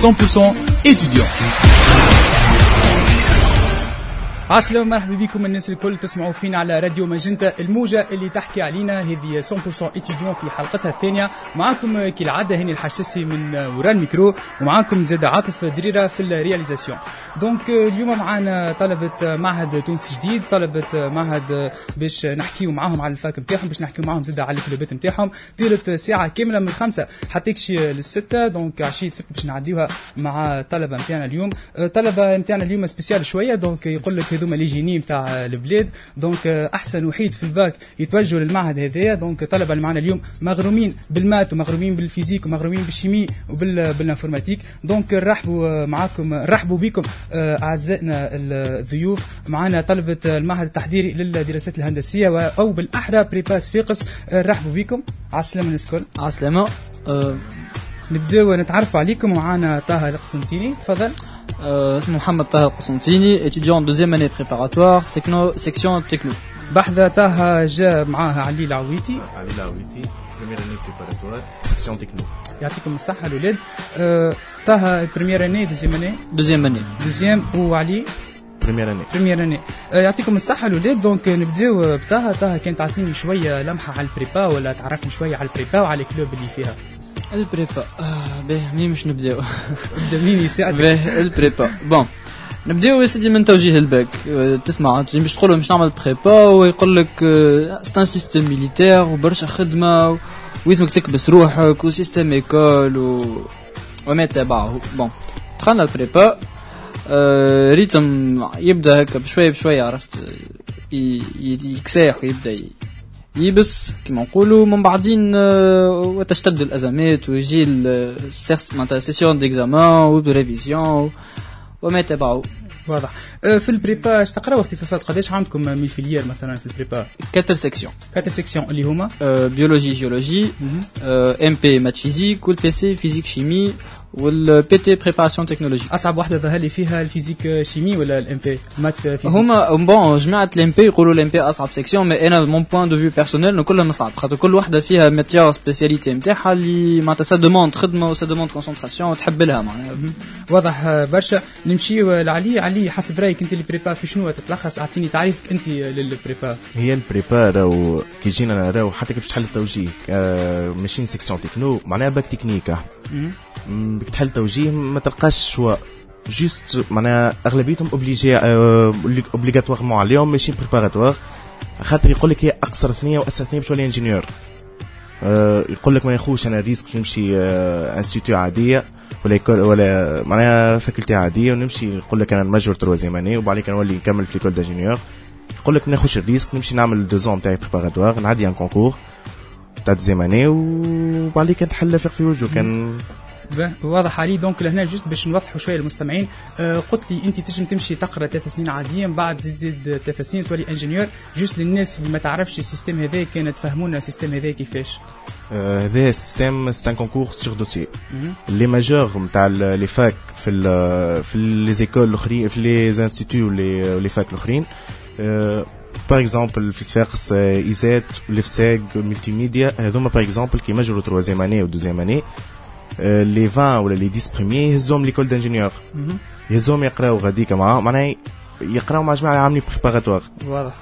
100% étudiant. عسلامة مرحبا بكم الناس الكل تسمعوا فينا على راديو ماجنتا الموجة اللي تحكي علينا هذه 100% étudiant في حلقتها الثانية. معاكم كالعادة هاني الحشاسي من وراء الميكرو ومعاكم زاد عاطف دريرة في ال réalisation. donc اليوم معنا طلبة معهد تونسي جديد طلبة معهد باش نحكيو معاهم على ال fac نتاعهم باش نحكيو معاهم زاد على الكلوبات نتاعهم. طيلة ساعة كاملة من الخمسة حتى يكشي للستة donc عشية السبت باش نعديوها مع طلبة نتاعنا اليوم. طلبة نتاعنا اليوم spécial شوية donc يقول لك هذوما les génies نتاع البلاد. donc أحسن وحيد في الباك يتوجهوا للمعهد هذايا. donc طلبه اللي معنا اليوم مغرومين بال maths ومغرومين بال physique ومغرومين بال chimie وبال informatique donc نرحبوا معاكم نرحبوا بكم أعزائنا الضيوف. معنا طلبة المعهد التحضيري للدراسات الهندسية أو بالأحرى prépas فيقس نرحبوا بكم. الناس الكل على السلامه أه. نبداو نتعرفوا عليكم. ومعنا طه القسنطيني. تفضل. Euh, Mohamed Tahir Qosantini, étudiant en deuxième année préparatoire, secno, section techno. بحذا طه جا معاها علي العويتي علي العويتي première année préparatoire section techno. يعطيكم الصحة الأولاد. أه طه première année deuxième année Deuxième année. deuxième وعلي première année. première année أه يعطيكم الصحة الأولاد. donc نبداو بطه طه كان تعطيني شوية لمحة على ال prépa ولا تعرفني شوية على ال prépa وعلى ال clubs اللي فيها. ال prépa باهي منين باش نبداو نبدا منين يساعدك باهي ال prépa bon نبداو يا سيدي من توجيه الباك تسمع تجي باش تقول باش نعمل prépa ويقول لك c'est un système militaire وبرشا خدمه واسمك تكبس روحك و système école و... وما تبعه bon دخلنا ال prépa آه rythme يبدا هكا بشويه بشويه عرفت يكساح ويبدا يبس كما نقولوا من بعدين آه، وتشتد الأزمات ويجي معناتها session d'examens و révision وما تبعه واضح. أه في ال prépa اش تقراو اختصاصات؟ قداش عندكم من filière مثلا في ال prépa quatre sections quatre sections اللي هما؟ biologie géologie. MP maths physique وال PC physique chimie وال PT préparation technologie أصعب واحدة ظهر لي فيها ال physique chimie ولا ال MP maths physique. هما bon جماعة ال MP يقولوا ال MP أصعب section mais أنا mon point de vue personnel كلهم صعب. خاطر كل وحده فيها matière spécialité نتاعها اللي معناتها ça demande خدمة و ça demande concentration وتحب لها معناها. واضح آه، برشا. نمشيو لعلي. علي حسب رأيك أنت ال prépa في شنو؟ تتلخص أعطيني تعريفك أنت لل prépa هي ال prépa راهو كي جينا راهو حتى كي باش تحل التوجيه. آه، ماشيين section techno معناها bac technique كي تحل توجيه ما تلقاش choix. juste معناها أغلبيتهم obligés obligatoirement عليهم ماشيين préparatoire خاطر يقول لك هي أقصر ثنيه وأسهل ثنيه باش تولي ingénieur آه، يقول لك ما ياخوش أنا risque نمشي institut عادية ولا ولا معناها faculté عادية ونمشي. يقول لك أنا نمجر troisième année وبعد كده نولي نكمل في l'école d'ingénieurs يقول لك ما ناخوش ال risque نمشي نعمل deux ans تاعي préparatoire نعدي un concours تاع deuxième année وبعد كده نحل فيق في وجهه. كان واضح علي donc لهنا juste باش نوضحوا شوية للمستمعين. آه قلت لي أنت تنجم تمشي تقرأ ثلاث سنين عاديا بعد زيد زيد ثلاث سنين تولي ingénieur. juste للناس اللي ما تعرفش ال système هذا كانت تفهمونا ال système هذا كيفاش. آه، هذا ال système c'est un concours sur dossier. les majors نتاع les facs في ال في les écoles الاخرين في les instituts و les les facs الاخرين. par exemple في صفاقس ISET ليفساج multimédia هذوما par exemple كي ماجروا troisième année و deuxième année. les 20 ولا les 10 premiers يهزهم l'école d'ingénieurs. يهزهم يقراو غاديك معاهم معناها يقراو مع جماعة عاملين préparatoire واضح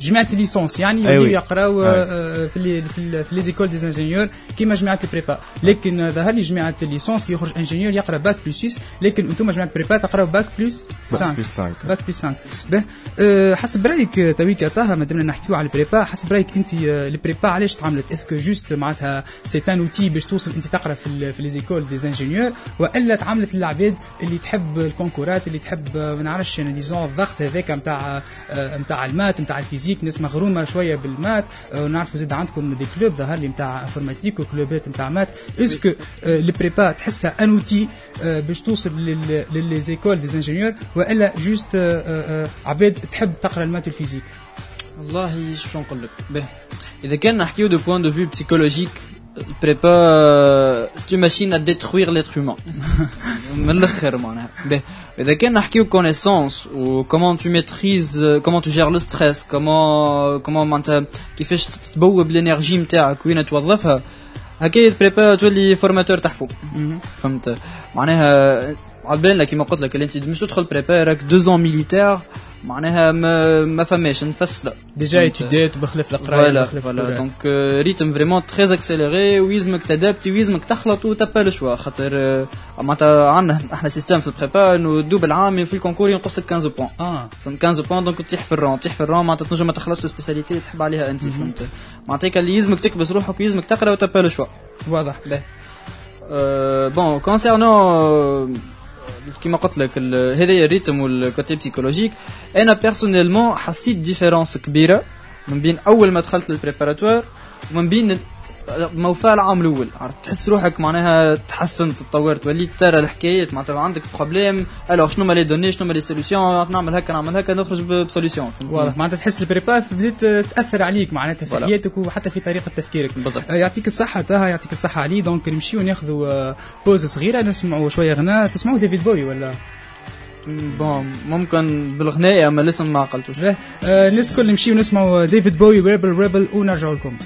جماعة ال licence يعني يوليو oui. يقراو أي. آه، في les في les écoles d'ingénieurs كيما جماعة ال prépa. لكن آه، ظهر لي جماعة ال licence كي يخرج ingénieur يقرا bac plus 6 لكن أنتم جماعة ال prépa تقراو bac plus 5 plus 5 bac plus 5 به أه حسب رأيك آه، تويك طه ما دمنا نحكيو على ال prépa حسب رأيك انت آه، ال prépa علاش تعملت est-ce que juste معناتها c'est un outil باش توصل انت تقرا في في les écoles d'ingénieurs؟ وإلا تعملت للعباد اللي تحب الكونكورات اللي تحب آه، ما نعرفش أنا disons الضغط هذاك نتاع نتاع ال maths نتاع ال physique ناس مغرومه شوية بال maths ونعرفوا زاد عندكم des clubs ظهر لي نتاع informatique وكلوبات نتاع maths est-ce que آه، ال prépa تحسها un outil باش توصل لل- ل les écoles d'ingénieurs والا juste عباد تحب تقرا ال maths وال physique والله شو نقول لك اذا كان نحكيو du point de vue psychologique ال prépa c'est machine à détruire l'être humain من الآخر معناها به اذا كان نحكيو connaissances و comment tu maîtrises comment tu gères le stress comment comment معناتها كيفاش تبوب ال énergie نتاعك وين توظفها هكا prépa تولي formateur تحفو فهمت معناها على بالنا كيما قلت لك اللي انت مش تدخل prépa راك deux ans militaires معناها ما ما فماش نفصل déjà études بخلاف القرايه voilà voilà donc rythme vraiment très accéléré ويزمك t'adapter ويزمك تخلط و t'as pas le choix خاطر معناتها عندنا إحنا système في ال prépa إنه الدوب العام في ال concours ينقص لك 15 points آه. فهمت؟ 15 points donc تطيح في ال rang تطيح في ال rang معناتها تنجم ما تخلصش ال spécialité اللي تحب عليها أنت فهمت؟ معناتها اللي يلزمك تكبس روحك ويلزمك تقرأ و t'as pas le choix واضح. bon concernant كيما قلت لك هذايا ال rythme وال côté psychologique أنا personnellement حسيت différence كبيرة من بين أول ما دخلت لل préparatoire ومن بين موفى العام الأول. عرفت؟ تحس روحك معناها تحسنت تطورت. وليت ترى الحكايات معناتها عندك problème alors شنو ما les données؟ شنو ما les solutions نعمل هكا نعمل هكا نخرج ب solution واضح. معناتها تحس ال prépa بدات تأثر عليك معناتها في حياتك وحتى في طريقة تفكيرك. بالضبط. يعطيك الصحة طه يعطيك الصحة علي. donc نمشيو ناخذوا pause صغيرة نسمعوا شوية غناء. تسمعوا ديفيد بوي ولا؟ bon ممكن بالغناء أما الاسم ما عقلتوش. آه الناس الكل نمشيو نسمعوا ديفيد بوي Rebel Rebel ونرجعوا لكم.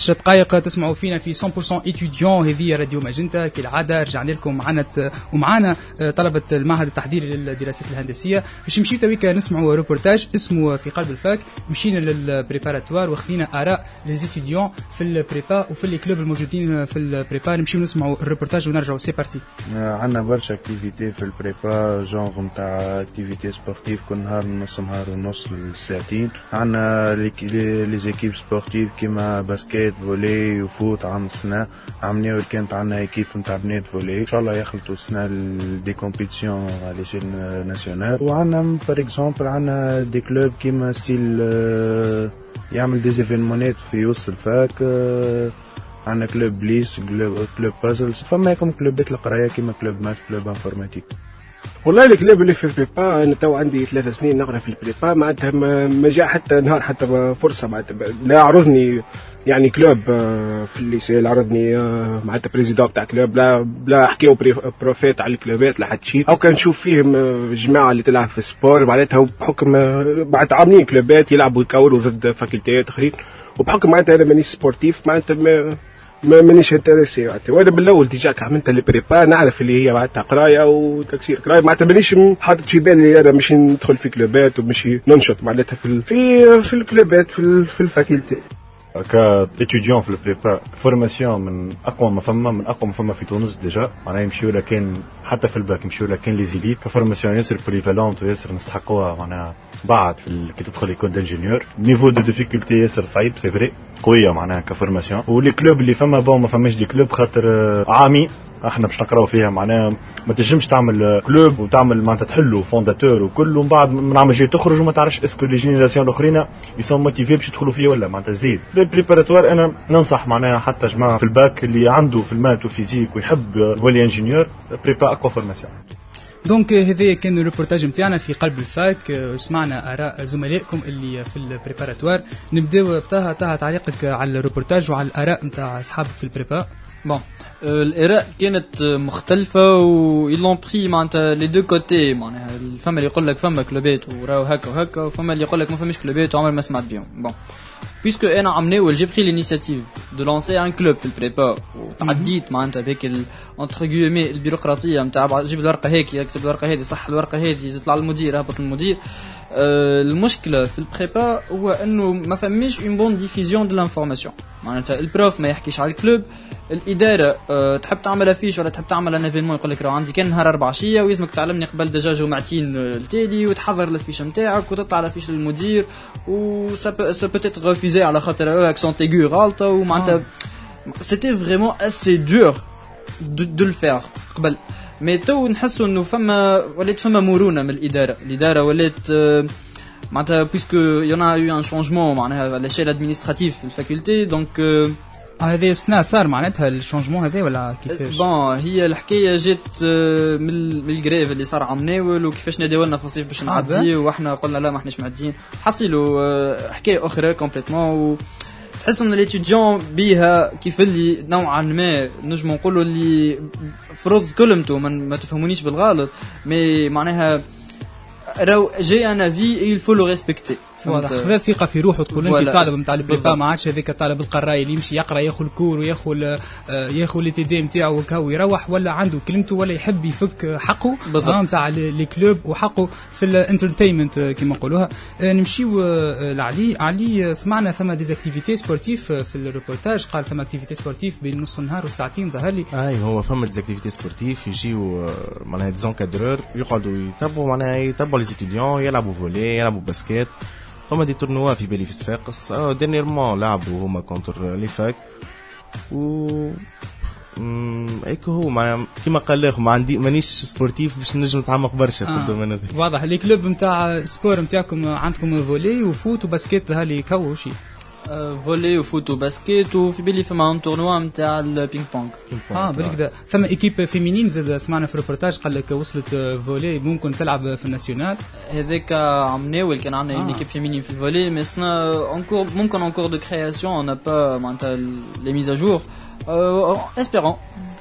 10 دقائق تسمعوا فينا في 100% étudiants هذه راديو ماجنتا كالعادة رجعنا لكم معنا ومعنا آه، طلبة المعهد التحضيري للدراسات الهندسية. باش نمشيو تويك نسمعوا روبورتاج اسمه في قلب ال fac. مشينا لل préparatoire واخذينا آراء les étudiants في ال prépa وفي les clubs الموجودين في ال prépa نمشيو نسمعوا الروبورتاج ونرجعوا. c'est parti آه، عندنا برشا activités في ال prépa جونغ نتاع activités sportives كل نهار نص نهار ونص لساعتين عندنا les équipes sportives كيما basket basket volley و foot عام السنة عملنا كانت عندنا équipe نتاع بنات volley. إن شاء الله يخلطوا السنة des compétitions على échelle nationale وعندنا par exemple عندنا des clubs كيما ستيل يعمل des événement ات في وسط ال fac آه، عندنا club بليس club بازلز فما club ات القراية كيما club maths club informatique والله ال clubs اللي في ال prépa أنا تو عندي ثلاث سنين نقرأ في ال prépa معناتها ما جاء حتى نهار حتى فرصة معناتها لا عرضني يعني club آه، في ال lycée. عرضني آه، معناتها président تاع club. لا لا حكيو profet على ال club ات لا حد شيء. أو كان نشوف فيهم آه، جماعة اللي تلعب في ال sport معناتها بحكم معناتها عاملين club ات يلعبوا يكوروا ضد faculté ات أخرين. وبحكم معناتها أنا مانيش sportif معناتها ما مانيش intéressé وأنا بالأول déjà عملت les prépas نعرف اللي هي معناتها قراية وتكسير. قراية معناتها مانيش حاطط في بالي أنا مش ندخل في club ات ومش ننشط معناتها في في في ال club ات في, في ال faculté. كاتيديون في البريبا فورماسيون من اقوى ما فما من اقوى ما فما في تونس ديجا معناها يمشيو لكن حتى في الباك يمشيو لكن لي زيليت كفورماسيون ياسر بوليفالونت وياسر نستحقوها معناها بعد في كي تدخل يكون دانجينيور نيفو دو ديفيكولتي ياسر صعيب سي فري قويه معناها كفورماسيون ولي كلوب اللي فما بون ما فماش دي كلوب خاطر عامي إحنا باش نقراو فيها معناها ما تنجمش تعمل كلوب وتعمل معناتها تحلو فونداتور وكل ومن بعد من عام جاي تخرج وما تعرفش اسكو لي جينيراسيون الاخرين ils sont motivés باش يدخلوا فيه ولا معناتها زيد. ال préparatoire أنا ننصح معناها حتى جماعة في الباك اللي عنده في ال maths و physique ويحب يولي ingénieur prépa اقوى formation donc هذا كان الريبورتاج نتاعنا في قلب ال fac. سمعنا آراء زملائكم اللي في ال préparatoire نبداو بطه طه تعليقك على الريبورتاج وعلى الآراء نتاع أصحابك في ال prépa bon الاراء كانت مختلفه و يلون بري معناتها les deux côtés معناها فما اللي يقول لك فما كلوبات وراو هكا وهكا وفما اللي يقول لك ما فماش كلوبات وعمر ما سمعت بهم بون بيسكو أنا عم ناول جي بري لينيسياتيف دو لونسي ان كلوب في البريبا وتعديت معناتها بهيك اونتر غيومي البيروقراطيه نتاع جيب الورقه هيك يكتب الورقه هذه صح الورقه هذه تطلع المدير هبط المدير أه المشكلة في البريبا هو انه ما فماش اون بون ديفيزيون دو لانفورماسيون معناتها البروف ما يحكيش على الكلوب الإدارة أه تحب تعمل افيش ولا تحب تعمل ان ايفينمون يقول لك راه عندي كان نهار أربع عشية ويلزمك تعلمني قبل دجا جمعتين التالي وتحضر الافيش نتاعك وتطلع الافيش للمدير و سا بوتيت ريفوزي على خاطر اكسونت ايغو غالطه ومعناتها سيتي فريمون اسي دور دو الفير قبل. مي تو نحسوا إنه فما ولات فما مرونة من الإدارة. الإدارة ولات معناتها بيسكو يونا يو ان شونجمون معناها على ليشيل ادمينستراتيف في الفاكولتي دونك هذه السنة صار معناتها الشونجمون هذا ولا كيفاش؟ بون هي الحكاية جات من الجريف اللي صار عم ناول وكيفاش ناداولنا في الصيف باش نعدي وإحنا قلنا لا ما إحناش معديين. حصيلوا حكاية أخرى كومبليتمون تحس إن ليتيديون بيها كيف اللي نوعا ما نجم نقولوا اللي فرض كلمته ما تفهمونيش بالغلط. مي معناها راهو جاي أنا في il faut le respecter. واضح. خذ ثقة في روحه تقول انت طالب نتاع البريبا ما عادش هذاك الطالب القراي اللي يمشي يقرأ ياخذ الكور وياخذ آه، ياخذ لي تي دي نتاعو وكاو يروح ولا عنده كلمته ولا يحب يفك حقه. نتاع les clubs وحقه في ال entertainment كما نقولوها. آه، نمشيو آه، لعلي. علي سمعنا ثم des activités sportives في الريبورتاج. قال ثم activités sportives بين نص النهار وساعتين ظهر لي. أي هو فما des activités sportives يجيو معناها des encadreurs يقعدوا يتبعوا معناها يتبعوا les étudiants يلعبوا volley يلعبوا basket فما des tournois في بالي في صفاقس dernièrement لعبوا هما contre les facs و هيك هو معناها كيما قال الاخ ما عندي مانيش سبورتيف باش نجم نتعمق برشا في الدومين هذا واضح لي كلوب نتاع سبور نتاعكم عندكم فولي وفوت وباسكيت هالي كو شي فولي وفوت وباسكيت وفي بالي فما ان تورنوا نتاع البينج بونج آه بالك كذا ثم ايكيب فيمينين زاد سمعنا في الريبورتاج قال لك وصلت فولي ممكن تلعب في الناسيونال هذاك عم ناول كان عندنا اون ايكيب فيمينين في الفولي مي سنا انكور ممكن انكور دو كرياسيون اون با معناتها les mises à jour espérons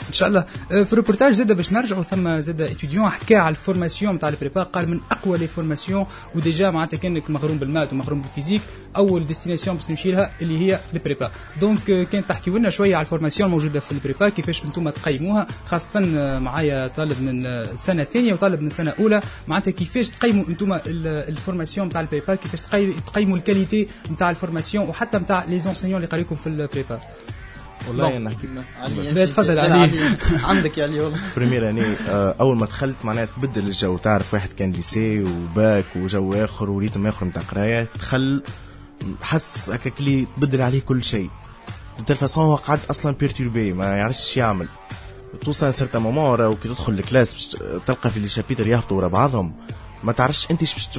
ان شاء الله آه، في الروبورتاج زاد باش نرجعوا ثم زاد étudiant حكى على ال formation نتاع ال prépa قال من أقوى les formations و déjà معناتها كانك مغروم بال maths ومغروم بال physique أول destination باش تمشي لها اللي هي ال prépa donc آه، كان تحكي لنا شوية على ال formation الموجودة في ال prépa كيفاش أنتم تقيموها خاصة آه، معايا طالب من السنة الثانية وطالب من السنة الاولى معناتها كيفاش تقيموا أنتم ال formation نتاع ال prépa كيفاش تقيموا ال qualité نتاع ال formation وحتى نتاع les enseignants اللي قريكم في ال prépa والله نحكي علي تفضل علي. عندك يا علي والله première année آه، أول ما دخلت معناها تبدل الجو تعرف واحد كان lycée و bac وجو آخر و rythme آخر نتاع قراية دخل حس هكاك اللي تبدل عليه كل شيء. de façon هو قعد أصلا perturbé ما يعرفش يعمل. توصل certain moment وكي تدخل ال classe تلقى في les chapitres يهبطوا ورا بعضهم. ما تعرفش أنت باش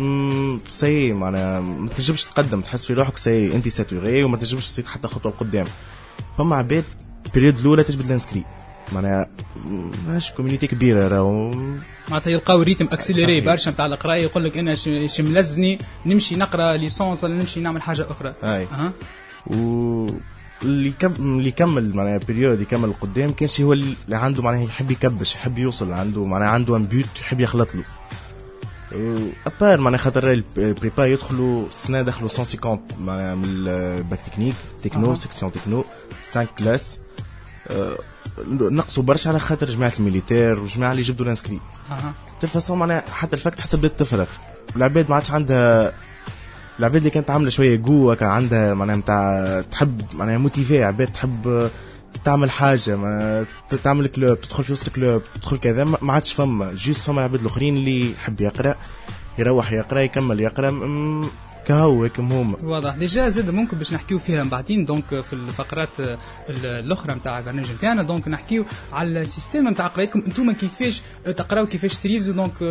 سي معناها ما تنجمش تقدم تحس في روحك سي أنت ساتوري وما تنجمش تصيد حتى خطوة لقدام فما عباد بيريود الأولى تجبد الانسكري معناها ماش كوميونيتي كبيرة راهو. معناتها يلقاو ريتم اكسيليري برشا نتاع القرايه يقول لك أنا ملزني نمشي نقرأ ليسونس ولا نمشي نعمل حاجة أخرى. اي أه. و اللي كم اللي يكمل معناها بيريود يكمل قدام كان شي هو اللي عنده معناها يحب يكبش يحب يوصل عنده معناها عنده ان بيوت يحب يخلط له. à part معناها خاطر ال prépa يدخلوا السنة دخلوا 150 معناها من ال bac technique techno section techno 5 classes نقصوا برشا على خاطر جماعة ال militaire وجماعه اللي جبدوا ال inscri de toute façon معناها حتى ال fac تحس بدات تفرغ العباد ما عادش عندها العباد اللي كانت عامله شوية كان عندها معناها نتاع تحب معناها motivés عباد تحب تعمل حاجة ما تعمل club تدخل في وسط club تدخل كذا ما عادش فما. juste فما العباد الآخرين اللي يحب يقرأ يروح يقرأ يكمل يقرأ كهو هيك هما واضح. déjà زاد ممكن باش نحكيو فيها بعدين. donc في الفقرات الأخرى نتاع البرنامج نتاعنا. donc نحكيو على ال système نتاع قرايتكم. أنتم كيفاش تقراو كيفاش تريفزو donc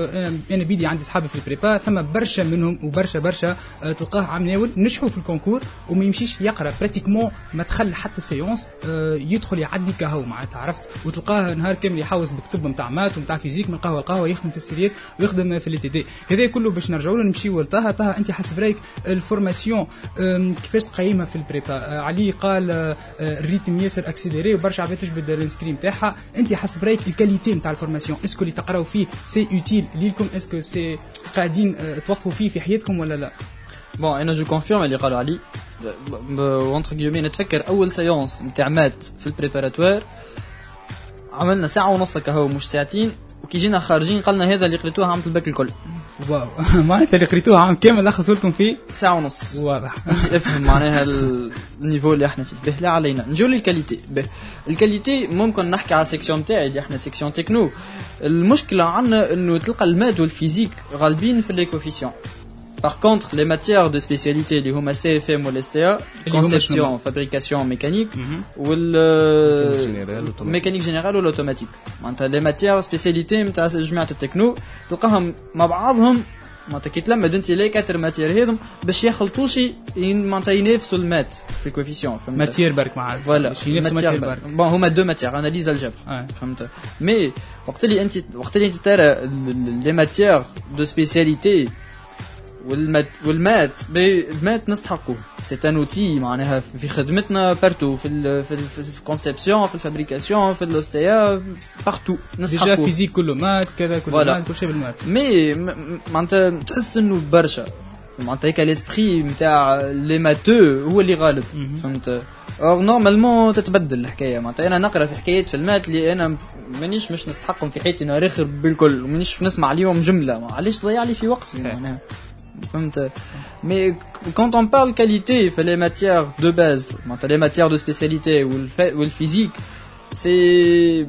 أنا بيدي عندي صحابي في ال prépa. ثم برشا منهم وبرشا برشا تلقاه عم ناول نجحوا في ال concours وما يمشيش يقرأ. pratiquement ما دخل حتى séance يدخل يعدي كهو معناتها. عرفت؟ وتلقاه نهار كامل يحوس بكتب نتاع maths ونتاع physique من قهوة لقهوة يخدم في ال série ويخدم في les TD هذا كله باش نرجعوا له. نمشيو لطه طه انت حسب رأيك ال formation. كيفاش تقيمها في ال prépa؟ أه، علي قال أه، ال rythme ياسر accéléré وبرشا عباد تجبد ال inscri نتاعها. أنت حسب رأيك ال qualité نتاع ال formation est-ce que اللي تقراو فيه c'est utile ليكم est-ce que سي قاعدين أه، توظفوا فيه في حياتكم ولا لا؟ Bon أنا je confirme اللي قالوا علي entre guillemets نتفكر أول séance نتاع maths في ال préparatoire عملنا ساعة ونص كهو مش ساعتين. وكي جينا خارجين قالنا هذا اللي قريتوها عملت الباك الكل. واو. معناتها اللي قريتوها عام كامل لخصوا لكم فيه ساعة ونص. واضح. انت افهم معناها ال niveau اللي إحنا فيه. به لا علينا. نجو لل qualité. به. ال qualité ممكن نحكي على ال section تاعي اللي إحنا section techno المشكلة عندنا إنه تلقى ال maths و ال physique غالبين في les coefficients Par contre, les matières de spécialité, اللي هوما CFM ou l'STA, conception, fabrication mécanique, ou le mécanique générale ou l'automatique. Les matières spécialité, جماعة التكنو تلقاهم مع بعضهم معناتها كي تلمد انت les quatre matières هذم باش يخلطوش معناتها ينافسوا ال maths في ال coefficient matière برك مع voilà matière برك bon هما deux matières analyse الجبر فهمت mais وقت اللي انت وقت اللي انت ترى لي ماتير دو سبيسياليتي والمات. والمات المات نستحقوه. c'est un outil معناها في خدمتنا partout في ال في, ال في ال conception في ال fabrication في ال STA partout نستحقوه. déjà physique كله maths كذا كله مات كل شيء بال maths mais معناتها تحس إنه برشا. معناتها هيك l'esprit نتاع les matheux هو اللي غالب. فهمت؟ or normalement تتبدل الحكاية. معناتها أنا نقرأ في حكايات في ال maths اللي أنا مانيش مش نستحقهم في حياتي نهار اخر بالكل. ومانيش نسمع عليهم جملة. علاش تضيع لي في وقتي. معناها. Mais quand on parle qualité, il fait les matières de base, les matières de spécialité ou le physique, c'est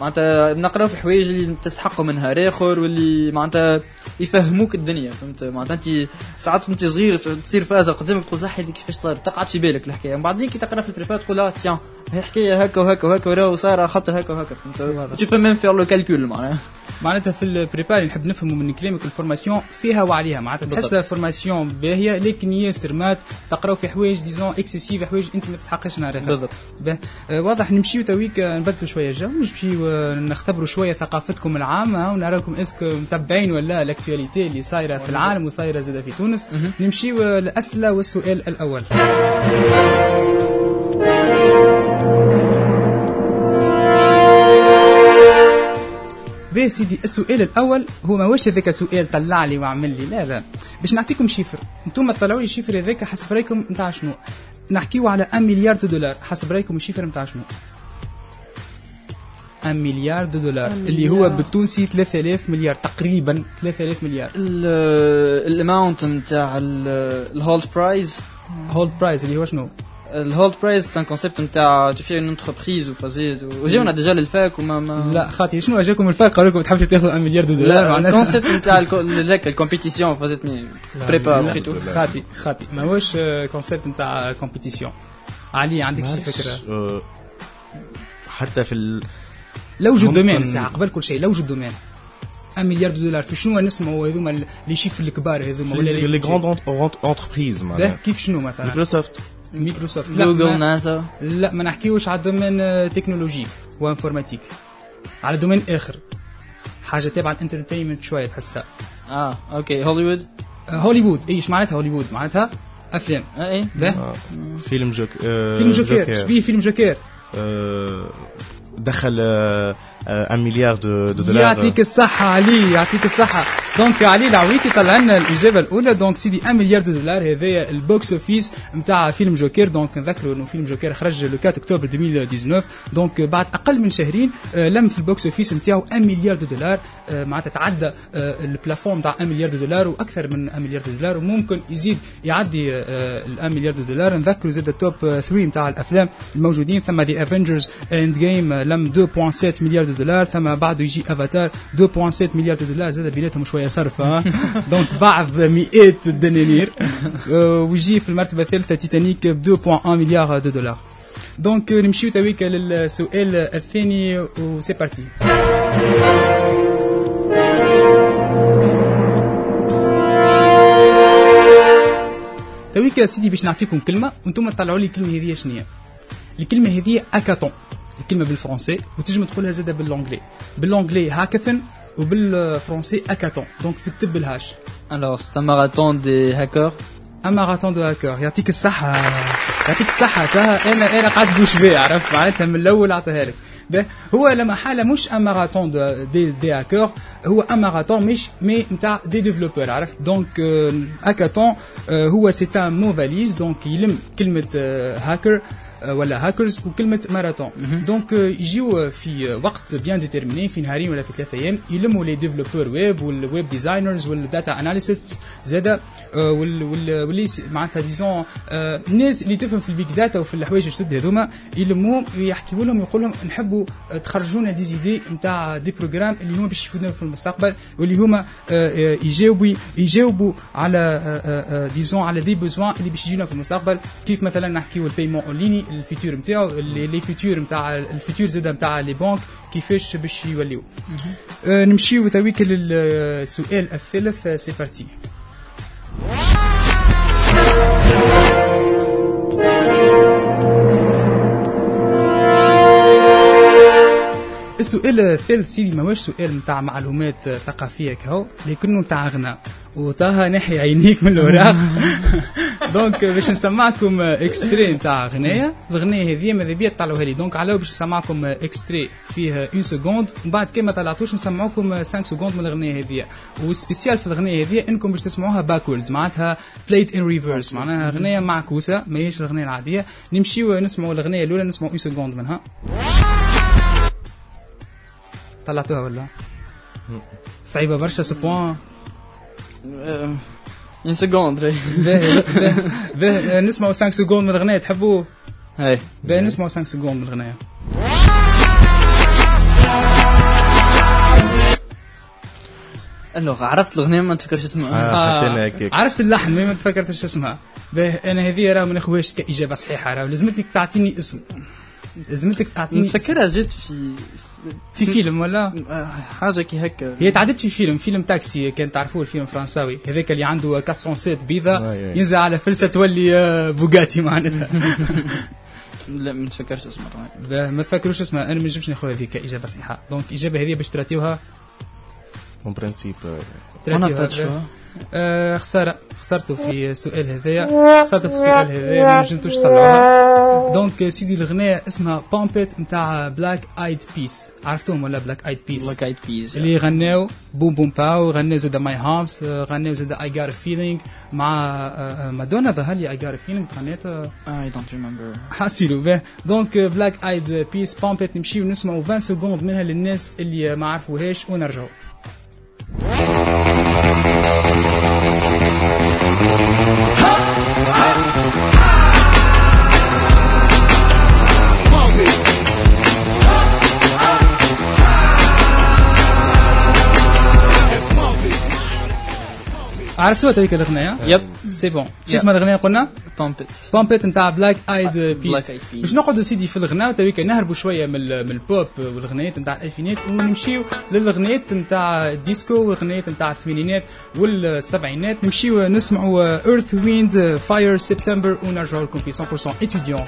معناتها نقراو في حوايج اللي تستحقوا منها اخر واللي معناتها يفهموك الدنيا فهمت؟ معناتها انت ساعات انت صغير تصير فازه قدامك تقول صح هذيك كيفاش صار تقعد في بالك الحكاية. من بعدين كي تقرا في ال prépa تقول آه tiens هي حكاية هكا وهكا وهكا وراه صار خاطر هكا وهكا فهمت؟ tu peux même faire le calcul معناها. معناتها في ال prépa نحب نفهموا من كلامك ال formation فيها وعليها. معناتها تحسها formation باهية لكن ياسر maths تقراو في حوايج disons excessives حوايج أنت ما تستحقش نعرفها بالضبط. آه واضح نمشيو تويك نبدلوا شوية الجو نمشيو نختبروا شوية ثقافتكم العامة ونراكم est-ce que متبعين ولا l'actualité اللي صايرة في العالم وصايرة زادة في تونس. نمشيو الاسئله والسؤال الأول. باهي سيدي السؤال الأول هو ماهوش هذاك سؤال طلع لي وعمل لي لا لا. باش نعطيكم chiffre. أنتم طلعوا لي ال chiffre هذاك حسب رأيكم نتاع شنو؟ نحكيو على 1 milliard de dollars حسب رأيكم ال chiffre نتاع شنو؟ 1 milliard de dollars اللي هو بالتونسي 3000 مليار تقريبا 3000 مليار. ال amount نتاع ال Hult Prize Hult Prize اللي هو شنو؟ ال Hult Prize c'est un concept نتاع tu fais une entreprise وفازيت وجاونا déjà لل fac وما ما لا خاطي شنو أجاكم الفرق قالوا لكم تحبوا تاخذوا 1 مليار دو دولار لا الكونسيبت نتاع ذاك الكومبيتيسيون فازيت مي بريبار تو خاطي خاطي ماهوش كونسيبت نتاع كومبيتيسيون علي عندك شي فكرة؟ آه، حتى في لوجد ممكن- دومين ساعة قبل كل شيء لوجد دومين. 1 مليار دو دولار. في شنو نسمعوا هذوما لي شيف الكبار هذوما ولا لي غروند اونتربريز معناها. كيف شنو مثلا؟ مايكروسوفت مايكروسوفت لا جوجل ناسا لا ما نحكيوش على الدومين آه، تكنولوجيك و informatique على domaine آخر. حاجة تابعة ال entertainment شوية تحسها. آه OK. هوليوود. آه، هوليوود. إيش معناتها هوليوود؟ معناتها أفلام. إي. به آه، فيلم جوك آه، فيلم جوكير. شبيه فيلم جوكير؟ آه، دخل 1 milliard de de dollars يعطيك الصحة علي يعطيك الصحة. donc علي العويكي طلع لنا الإجابة الأولى. donc سيدي 1 milliard de dollars هذايا ال box office نتاع فيلم جوكير. donc نذكروا إنه فيلم جوكير خرج le 4 اكتوبر 2019 donc بعد أقل من شهرين آه، لم في ال box office نتاعو 1 milliard de dollars معناتها تعدى آه، ال plafond نتاع 1 milliard de dollars وأكثر من 1 milliard de dollars وممكن يزيد يعدي ال 1 milliard de dollars. نذكروا زاد ال top 3 نتاع الأفلام الموجودين. ثم The Avengers Endgame لم 2.7 milliards de dollars. ثم بعده يجي افاتار 2.7 milliards de dollars. زاد بيناتهم شوية صرف donc بعض مئات الدنانير آه، ويجي في المرتبة الثالثة تيتانيك ب 2.1 milliards de dollars. donc آه، نمشيو تويكا للسؤال الثاني و c'est parti تويكا يا سيدي باش نعطيكم كلمة وأنتم تطلعوا لي الكلمة هذه شنو هي الكلمة هذه اكاتون الكلمة بالفرنسي وتنجم تقولها زادة ب l'anglais ب l'anglais hackathon وبالفرنسي hackathon donc تكتب بال H. Alors, c'est un marathon des hackers. un marathon de hackers يعطيك الصحة. يعطيك الصحة. تها أنا أنا قاعد بوش بيه عرفت؟ معناتها من الأول أعطيها لك. به هو لما حالة مش un marathon de des, des hackers هو un marathon مش mais نتاع des développeurs عرفت donc hackathon هو c'est un mot-valise donc يلم كلمة هاكر ولا هاكرز وكلمه ماراثون donc يجيو في وقت bien déterminé في نهارين ولا في ثلاثة أيام يلموا les développeurs web وال web designers وال data analysts وال- وال- واللي معناتها disons الناس اللي تفهم في ال big data وفي الحوايج الجدد هذوما يلموهم ويحكيوا لهم يقول لهم نحبوا تخرجوا لنا des idées نتاع des programmes اللي هما باش يفيدونا في المستقبل واللي هما يجاوبوا يجاوبوا على disons على des besoins اللي باش يجينا في المستقبل كيف مثلا نحكيو ال paiement en ligne ال futur نتاعو اللي le futur نتاع ال futur زاد نتاع les banques كيفاش باش يوليو. آه، نمشيو تويك للسؤال الثالث آه، c'est parti. السؤال الثالث سيدي ماهوش سؤال نتاع معلومات ثقافية كهو لكنه نتاع غناء وطه نحي عينيك من الوراق. donc باش نسمعكم extrait نتاع غناية. الغناية هذه ماذا بيا تطلعوها لي. donc على باش نسمعكم extrait فيه 1 seconde ومن بعد كي ما طلعتوش نسمعوكم 5 secondes من الغناية هذه. وال spécial في الغناية هذه إنكم باش تسمعوها backwards معناتها played in reverse معناها غناية معكوسة ماهيش الغناية العادية. نمشيو نسمعوا الغناية الأولى نسمعوا 1 seconde منها. طلعتوها ولا؟ صعيبة برشا so باهي باهي- باهي نسمعوا 5 secondes من الغنايه تحبوا Ouais. باهي نسمعوا 5 secondes من الغنايه Alors, عرفت الأغنية ما نتفكرش اسمها. آه، أنا. عرفت اللحن ما تفكرتش اسمها باهي أنا هذه راه ما ناخذهاش كاجابه صحيحه راه لازمتك تعطيني اسم لازمتك تعطيني اسم. نتفكرها جات في في فيلم ولا؟ آه، حاجة كي هكا. هي تعدت في فيلم فيلم تاكسي كان تعرفوه الفيلم فرنساوي هذاك اللي عنده 407 بيضة أي أي. ينزل على فلسة تولي آه، بوغاتي معناتها. لا ما نتفكرش اسمها. باهي، ما تفكروش اسمها أنا ما نجمش ناخذ هذه كإجابة صحيحة. donc الاجابه هذه باش تراتيوها؟ en principe. آه. خسارة. خسرتوا في السؤال هذايا. خسرتوا في السؤال هذايا ما نجمتوش تطلعوها. donc سيدي الغنية اسمها Pump It نتاع Black Eyed Peas عرفتوهم ولا Black Eyed Peas Black Eyed Peas اللي غناو Boom Boom Pow غناو زاد My Humps غناو زاد I Gotta Feeling مع آه، آه، مادونا ظهر لي I Gotta Feeling غنيت آه، I don't remember حاسيلو به. donc Black Eyed Peas Pump It نمشيو نسمعوا 20 secondes منها للناس اللي ما عرفوهاش ونرجعوا عرفتوها تلك الأغنية؟ yep c'est bon شو اسمها الأغنية قلنا؟ Pump It Pump It نتاع Black Eyed Peas. باش نقعدوا سيدي في الغناء تويكا نهربوا شوية من من البوب والغنيات نتاع الألفينات ونمشيو للغنيات نتاع الديسكو والغنيات نتاع الثمانينات والسبعينات. نمشيو نسمعوا Earth Wind Fire September ونرجعوا لكم في 100% étudiant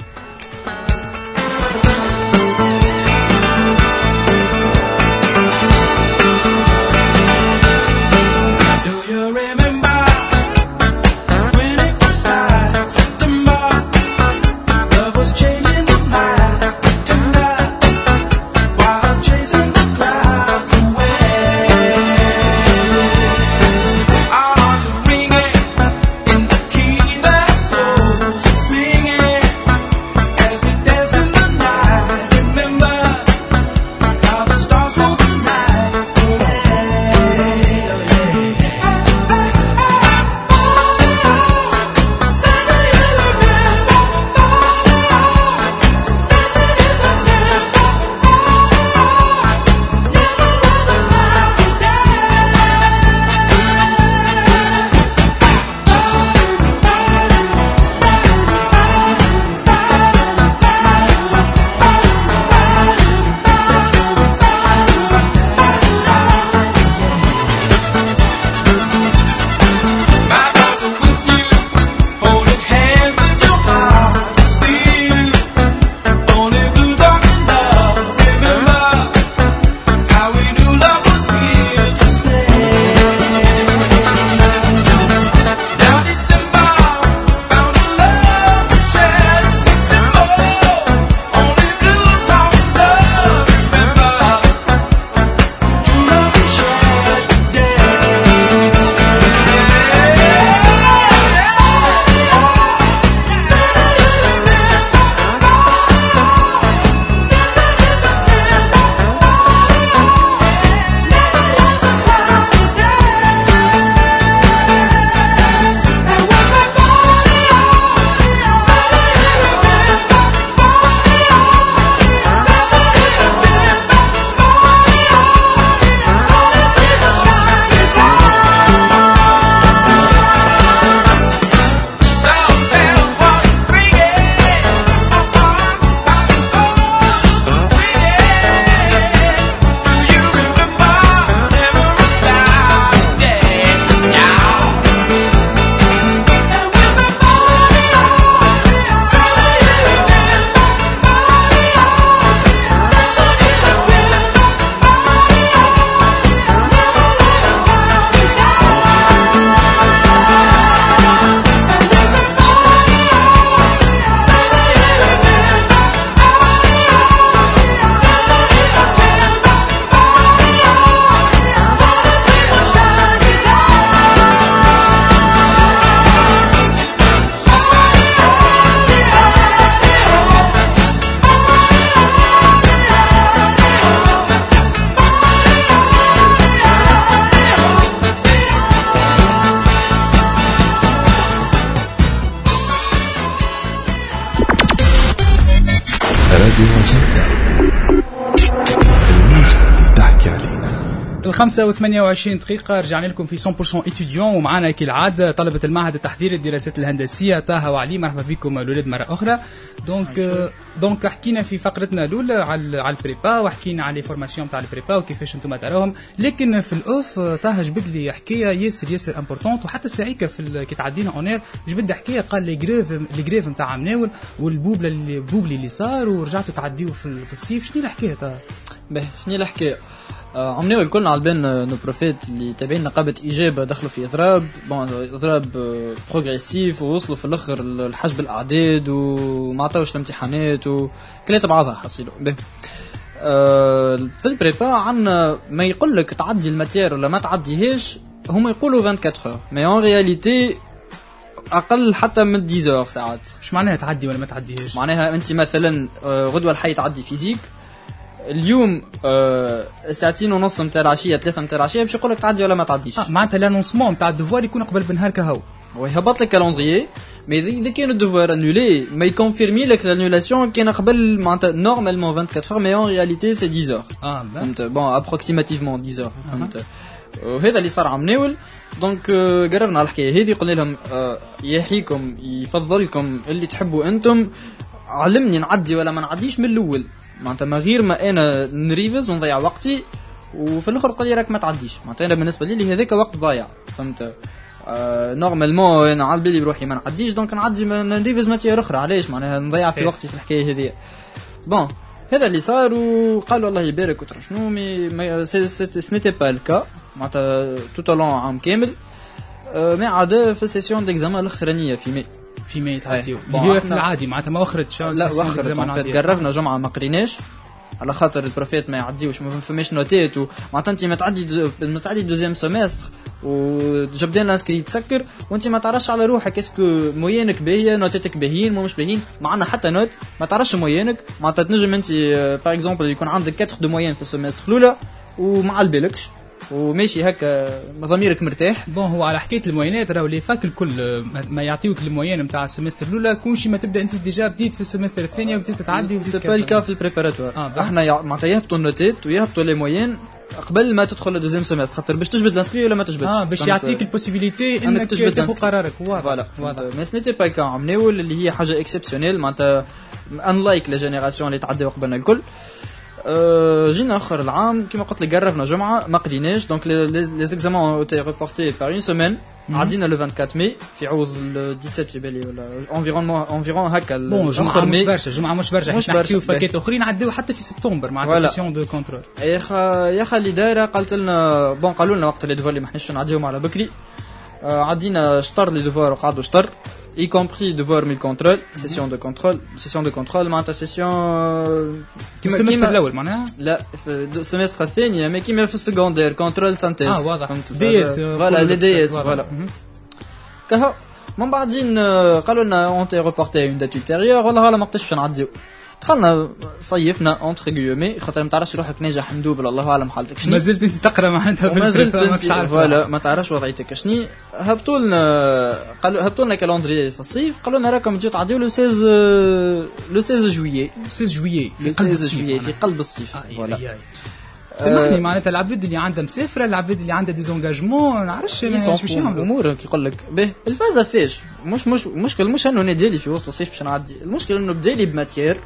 الخمسة وثمانية وعشرين دقيقة رجعنا لكم في 100% étudiant ومعنا كالعادة طلبة المعهد التحضيري الدراسات الهندسية طه وعلي. مرحبا بكم الأولاد مرة أخرى. donc donc حكينا في فقرتنا الأولى على على ال prépa وحكينا على les formations تاع ال prépa وكيفاش أنتم تراهم لكن في ال off آه، طه جبد لي حكاية ياسر ياسر importante وحتى ساعيكا في ال- كي تعدينا on air جبد حكاية قال لي grève les grèves نتاع مناول والبوبلة اللي بوبلي اللي صار ورجعتوا تعديوا في, ال- في الصيف. شنو الحكاية طه؟ باهي شنو الحكاية؟ آه، عمناو الكل على بالنا nos profs اللي تابعين نقابة إجابة دخلوا في إضراب bon إضراب progressif ووصلوا في الآخر الحجب الأعداد وما عطاوش الامتحانات وكلات بعضها حصيلوا آه، في ال prépa عندنا ما يقول لك تعدي ال matière ولا ما تعديهاش هما يقولوا 24 heures mais en réalité أقل حتى من 10 heures ساعات. مش معناها تعدي ولا ما تعديهاش؟ معناها أنت مثلا آه، غدوة الحي تعدي physique اليوم آه، ساعتين ونص نتاع العشية ثلاثة نتاع العشية باش يقول لك تعدي ولا ما تعديش. آه معناتها l'annoncement نتاع ال devoir يكون قبل بنهار كهو. ويهبط لك calendrier mais اذا كان ال devoir annulé ما يكونفيرمي لك ال annulation كان قبل معناتها normalement 24 heures mais en réalité c'est 10 heures آه. فهمت؟ bon approximativement 10 heures فهمت؟ وهذا اللي صار عم ناول. donc آه، قررنا على الحكاية هذه قلنا لهم آه، يحييكم يفضلكم اللي تحبوا أنتم. علمني نعدي ولا ما نعديش من الأول. معناتها ما غير ما أنا نريفز ونضيع وقتي وفي الأخر تقول لي راك ما تعديش. معناتها أنا بالنسبة لي هذاك وقت ضايع فهمت؟ آه normalement أنا على بالي بروحي ما نعديش donc نعدي نريفز matière أخرى علاش؟ معناها نضيع في. وقتي في الحكاية هذه. bon هذا اللي صار وقالوا الله يبارك وترى شنو mais mais c'était pas le cas معناتها tout le long عام كامل ما عدا في ال session d'examens الاخرانيه في مي في ما يتعديو أي. اللي احنا- العادي معناتها ما وخرتش لا وخرت فات قررنا جمعة ما قريناش. على خاطر البروفيت ما يعديوش ما فماش نوتات ومعناتها أنت ما تعدي ما تعدي deuxième semestre وجبدان ال inscri تسكر وأنت ما تعرفش على روحك اسكو موينك باهية نوتاتك باهيين مو مش باهيين. ما عندنا حتى note ما تعرفش moyenne ك معناتها تنجم أنت par exemple يكون عندك 4 de moyenne في ال semestre الأولى وما على بالكش وماشي هكا ضميرك مرتاح. bon هو على حكاية الموينات راهو les facs الكل ما- يعطيوك ال moyenne نتاع ال semestre الأولى. كون شي ما تبدأ أنت déjà بديت في ال semestre الثانية وبديت تعدي c'est. pas le cas في ال préparatoire آه،. إحنا معناتها يهبطوا النوتات ويهبطوا les moyennes قبل ما تدخل ال deuxième semestre خاطر باش تجبد ال inscri ولا ما تجبدش؟ آه باش؟ يعطيك ال possibilité إنك تجبد تاخذ. قرارك. واضح voilà mais c'était pas le cas عم ناول اللي هي حاجة exceptionnelle معناتها unlike la génération اللي تعداو قبلنا الكل. جينا اخر العام كما قلت لك قربنا جمعه ما قريناش donc les examens ont été reportés par une semaine عدينا le 24 مي في عوض ال 17 في بالي ولا environ environ هكا bon جمعه مش. برشا جمعه مش برشا مش حيت نحكيو برشا. فاكات اخرين عداو حتى في سبتمبر مع. session de contrôle يا خا اللي دايره قالت لنا bon قالوا لنا وقت لي devoirs اللي ما حناش نعديهم على بكري عدينا شطر les devoirs وقعدوا شطر y compris devoir من contrôle session de contrôle session de contrôle معناتها session كيما ال semestre الأول معناها لا في ال semestre الثاني ما كيما في ال secondaire contrôle synthèse آه واضح فهمت DS voilà les DS voilà كهو من بعدين آه، قالوا لنا اون تي ريبورتي اون دات ultérieure والله غالا ما قدرتش نعديو دخلنا صيفنا اونتر غيومي خاطر ما تعرفش روحك ناجح مدوبل الله أعلم حالتك شنو. ما زلت أنت تقرأ معناتها في وما زلت أنت فوالا ما تعرفش وضعيتك شني هبطوا لنا قالوا هبطوا لنا كالندري في الصيف قالوا لنا راكم تجيو تعديو لو 16 لو 16 جويي 16 جويي في قلب 16 الصيف في. قلب الصيف فوالا. سامحني معناتها العباد اللي عندها مسافره العباد اللي عندها ديزونجاجمون ما نعرفش باش يعملوا. امور كي يقول لك به الفازه فاش مش مش مشكل مش انه أنا ديالي في وسط الصيف باش نعدي المشكل انه بدالي ب matière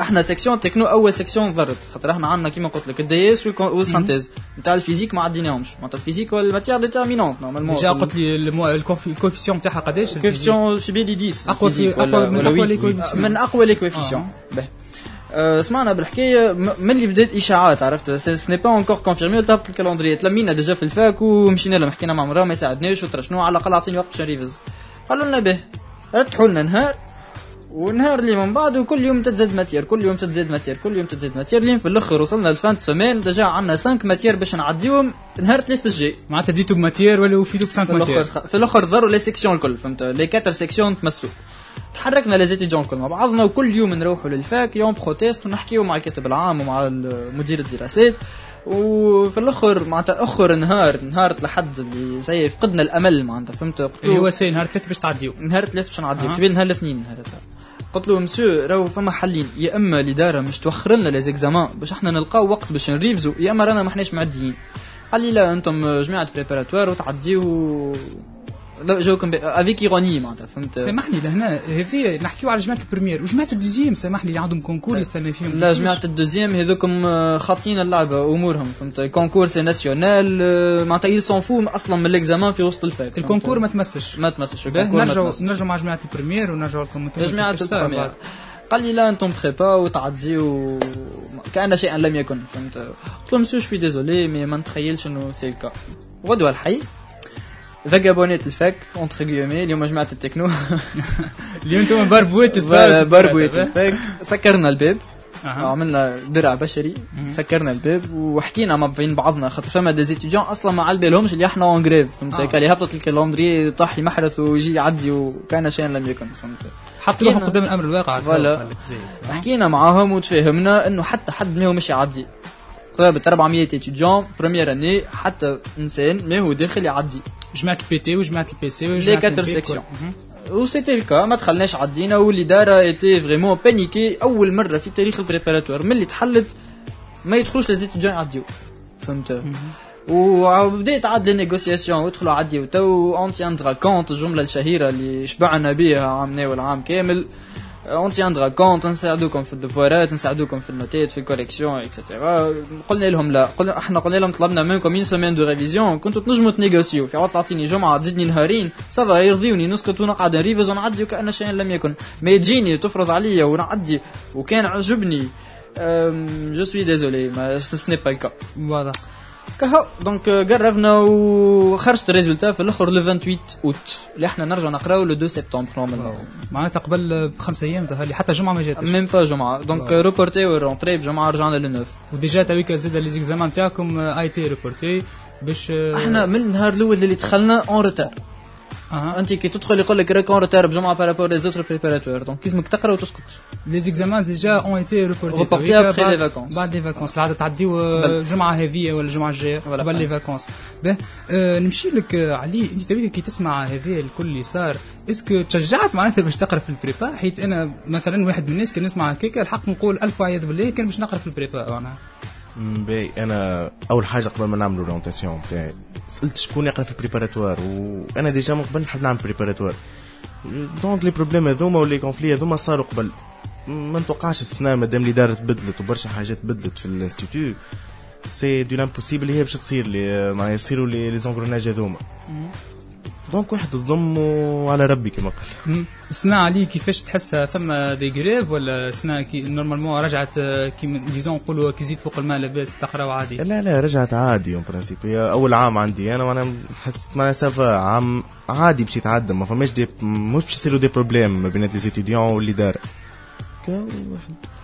إحنا section techno أول section ضرت. خاطر إحنا عندنا كيما قلت لك ال DS وال synthèse نتاع ال physique ما عديناهمش. معناتها ال physique هو ال matière déterminante normalement déjà قلت le coefficient تاعها قداش؟ coefficient في بالي 10 أقوى في- ال physique ولا- أقوى من coefficient. من أقوى les coefficients. به. آه، سمعنا بالحكاية من اللي بدأت إشاعات عرفت؟ c'est pas encore confirmé تهبط ال calendrier تلمينا déjà في ال fac ومشينا لهم حكينا مع مراه ما يساعدناش وترى شنو على الاقل اعطيني وقت باش نريفز قالوا لنا به رتحوا لنا نهار والنهار اللي من بعده كل يوم تتزاد matière كل يوم تتزاد matière كل يوم تتزاد matière لين في الأخر وصلنا l'avant semaine déjà عندنا 5 matières باش نعديهم. نهار ثلاث الجاي. معناتها بديتوا ب matière ولا وفيتوا ب cinq في matières الآخر في الأخر ضروا les sections الكل فهمت؟ les quatre sections تمسوا تحركنا les étudiants الكل مع بعضنا وكل يوم نروحوا لل fac يوم protest ونحكيو مع الكاتب العام ومع مدير الدراسات. وفي الأخر معناتها أخر نهار نهار لحد اللي زي فقدنا الأمل معناتها فهمت؟ اللي هو c'est نهار ثلاث باش تعديو. نهار ثلاث باش نعدي أها. في نهار الاثنين نهار هذا. قلت له مسيو راهو فما حلين يا أما الاداره مش توخر لنا les examens باش إحنا نلقاو وقت باش نريفزو يا أما رانا ما احناش معديين. قال لي لا أنتم جماعة préparatoire وتعديو. لا جوكم avec ironie معناتها فهمت؟ سامحني لهنا هذه نحكيو على جماعة ال première. وجماعة ال deuxième سامحني اللي عندهم concours يستنى فيهم. لا جماعة ال deuxième هذوكم آه، خاطين اللعبة أمورهم فهمت؟ concours c'est national معناتها il s'en fout أصلا من ال examen في وسط ال fac؟ ال concours ما تمسش. ما تمسش نرجعوا. نرجعوا مع جماعة البريمير ونرجعوا لكم صار البريمير. قال لي لا أنتم بريبا وتعديو كأن شيئا لم يكن فهمت؟ قلت له مسيو شوي ديزولي مي ما نتخيلش إنه سي الكا غدوة الحي. فاجابونيت الفاك اونتر جيومي اليوم جماعة التكنو اللي أنتم بربويت فوالا بربويت الفاك سكرنا الباب. عملنا درع بشري. سكرنا الباب وحكينا ما بين بعضنا. خاطر فما دي زيتيديون أصلا ما على بالهمش اللي إحنا اون جريف فهمت آه. اللي هبطت الكالندري طاح يمحرث ويجي يعدي وكان شيئا لم يكن. فهمت؟ حط روحه حكينا. قدام الأمر الواقع. voilà. حكينا معاهم وتفاهمنا إنه حتى حد منهم مش يعدي. قرابة 400 étudiants première année حتى إنسان ما هو داخل يعدي. جماعة ال PT وجماعه ال PC les وجماعه quatre sections. و c'était le cas ما دخلناش عدينا والاداره était vraiment paniquée أول مرة في تاريخ ال préparatoire من اللي تحلت ما يدخلوش les étudiants يعديو. فهمت؟ وبدات عاد les négociations ويدخلوا عديو. تو on tiendra compte الجملة الشهيرة اللي شبعنا بها عامنا والعام كامل. on tiendra compte نساعدوكم في ال devoir ات نساعدوكم في ال note ات في ال correction etc قلنا لهم لا. قلنا إحنا قلنا لهم طلبنا منكم une semaine de révision كنتوا تنجموا ت négocier و. في عوض تعطيني جمعة تزيدني نهارين ça va يرضيوني. نسكت ونقعد. ن révise ونعدي وكأن شيء لم يكن. ما تجيني تفرض عليا ونعدي. وكان عجبني. je suis désolé mais ce n'est pas le cas واضح كهو. donc قربنا وخرجت ال résultat في الأخر le 28 اوت اللي إحنا نرجع نقراو le 2 سبتمبر normalement معناتها قبل بخمس أيام ظهر لي حتى جمعة ما جاتش. même pas جمعة. donc reporté و ال rentrée بجمعة رجعنا le 9 و déjà تويك زاد les examens تاعكم été reportés باش آه، إحنا من النهار الأول اللي دخلنا en retard أها انت كي تدخل يقول لك راك en retard بجمعه par rapport les autres préparatoires donc لازمك تقرا وتسكت les examens déjà ont été reportés après بعد- les vacances. بعد les vacances العاده تعديو آه، قبل. جمعه هذه ولا الجمعه الجايه. قبل les vacances به آه، نمشي لك علي انت كي تسمع هذا الكل اللي صار est-ce que تشجعت معناتها باش تقرا في ال prépa حيت أنا مثلا واحد من الناس كان نسمع هكاك الحق نقول الف عياذ بالله كان باش نقرا في ال prépa معناها باهي أنا أول حاجة قبل ما نعمل ال orientation بتاعي سألت شكون يقرأ في ال préparatoire وأنا ديجا من قبل نحب نعمل préparatoire donc les problèmes هذوما و les conflits هذوما صاروا قبل. ما نتوقعش السنة مادام الإدارة تبدلت وبرشا حاجات بدلت في ال institut c'est de l'impossible هي باش تصير لي معناها يصيروا les engrenages هذوما. donc واحد تصدم على ربي كما قال. السنة علي كيفاش تحسها ثم des grèves ولا سنة كي normalement رجعت آه، كي disons نقولوا كي زيد فوق الماء لاباس تقرا عادي؟ لا لا رجعت عادي en principe هي أول عام عندي أنا وأنا حسيت mais ça va عام عادي باش يتعدى ما فماش des مش باش يصيروا des problèmes ما بين les étudiants والإدارة.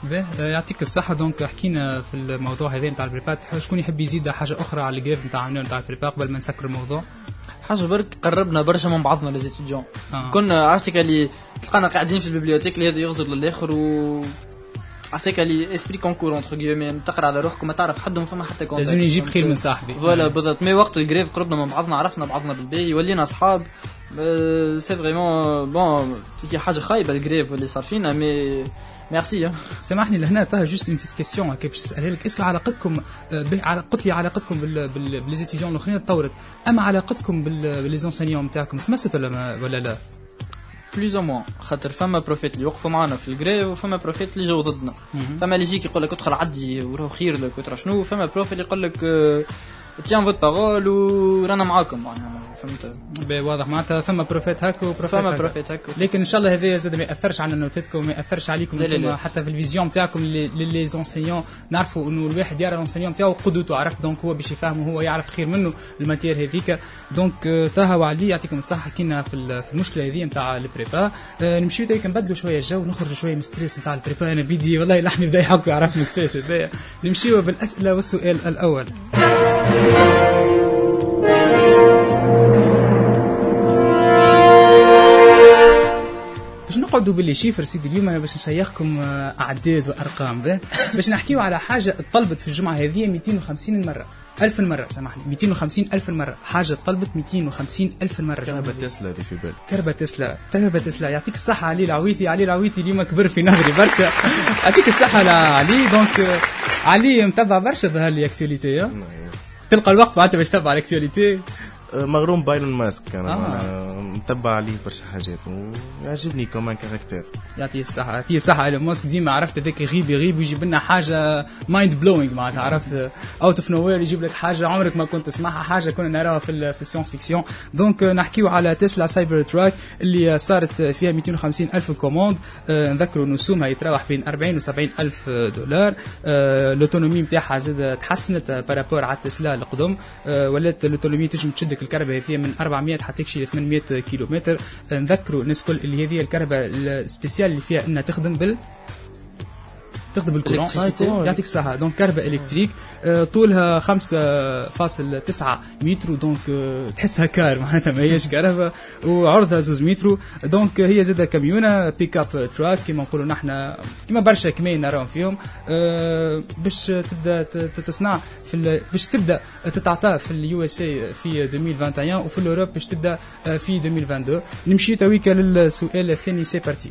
باهي آه، يعطيك الصحة. donc حكينا في الموضوع هذا نتاع ال prépa ات. شكون يحب يزيد حاجة أخرى على ال grève نتاع نتاع ال prépa قبل ما نسكر الموضوع؟ حاجة برك قربنا برشا من بعضنا les étudiants آه. كنا عرفتك اللي تلقانا قاعدين في ال bibliothèque اللي هذا يغزر للآخر و عرفتك اللي esprit concours entre guillemets تقرأ على روحك وما تعرف حد وما فما حتى contact لازم يجيب خير من صاحبي voilà بالضبط. mais وقت ال grève قربنا من بعضنا عرفنا بعضنا بالباهي ولينا أصحاب. c'est vraiment bon هي حاجة خايبة ال grève اللي صار فينا mais merci سامحني لهنا طه juste une petite question هكا باش نسألها لك. est-ce que علاقتكم آه، به- قلت لي علاقتكم بال بال بالزيتيديون الأخرين تطورت. أما علاقتكم بال ب les enseignants نتاعكم تمست ولا ما ولا لا؟ plus ou moins خاطر فما prof يت اللي يوقفوا معنا في ال grève وفما prof يت اللي جاوا ضدنا. فما اللي يجيك يقول لك ادخل عدي وراهو خير لك وترى شنو فما prof يت اللي يقول لك tiens votre parole ورانا معاكم. معناها فهمت. واضح معناتها. ثم prof يت هكا و prof يت هكا. prof يت هكا. لكن إن شاء الله هذا زاد ما يأثرش على نوتاتكم وما يأثرش عليكم لا لا. حتى في ال vision نتاعكم les enseignants نعرفوا إنه الواحد يرى l'enseignant نتاعو قدوته عرفت؟ donc هو باش يفهم هو يعرف خير منه ال matière هذيك. donc آه، طه وعلي يعطيكم الصحة. حكينا في ال- في المشكلة هذه نتاع ال prépa آه، نمشيو ديك نبدلوا شوية الجو نخرجوا شوية من stress نتاع ال prépa أنا بيدي والله لحمي بدا يحك يعرف من stress هذايا. نمشيو بالأسئلة والسؤال الأول. باش نقعدوا ب les chiffres سيدي اليوم أنا باش نشيخكم آه، أعداد وأرقام به باش نحكيو على حاجة طلبت في الجمعة هذه 250 مرة. ألف مرة سامحني 250 ألف مرة حاجة طلبت 250 ألف مرة كرهبة تسلا هذه في بالي كرهبة تسلا. كرهبة تسلا. يعطيك الصحة علي العويتي علي العويتي اليوم كبر في نظري برشا. يعطيك الصحة لعلي donc آه، علي متبع برشا ظهر لي actualité آه. تلقى الوقت معناتها باش تتبع ال actualité مغروم بايلون ماسك. أنا آه. متبع عليه برشا حاجات ويعجبني كمان caractère. يعطيه الصحة يعطيه الصحة ايلون ماسك. ديما عرفت هذاك يغيب يغيب ويجيب لنا حاجة mind blowing معناتها عرفت؟ out of nowhere يجيب لك حاجة عمرك ما كنت تسمعها حاجة كنا نراها في ال- في ال science-fiction donc نحكيو على تسلا سايبر تراك اللي صارت فيها 250 ألف commandes آه، نذكروا إنه سومها يتراوح بين 40 و 70 ألف دولار. ال autonomie نتاعها زاد تحسنت par rapport على تسلا القدم. آه، ولات ال autonomie تنجم تشدك الكرهبة هذه من 400 حتى ل 800 كيلومتر. نذكروا الناس الكل اللي هذه الكرهبة ال spécial اللي فيها إنها تخدم بال تخدم بال courant Électricité. يعطيك الصحة. donc كرهبة électrique آه، طولها 5.9 متر. donc آه، تحسها car. معناتها ما هيش كرهبة. وعرضها زوز متر. donc هي زادة كاميونة pick-up truck كما نقولوا نحن كما برشا كمين نراهم فيهم. آه، باش تبدأ ت- تتصنع في باش تبدأ تتعطى في ال USA في 2021 وفي ال Europe باش تبدأ آه، في 2022 نمشي تويكا للسؤال الثاني. c'est parti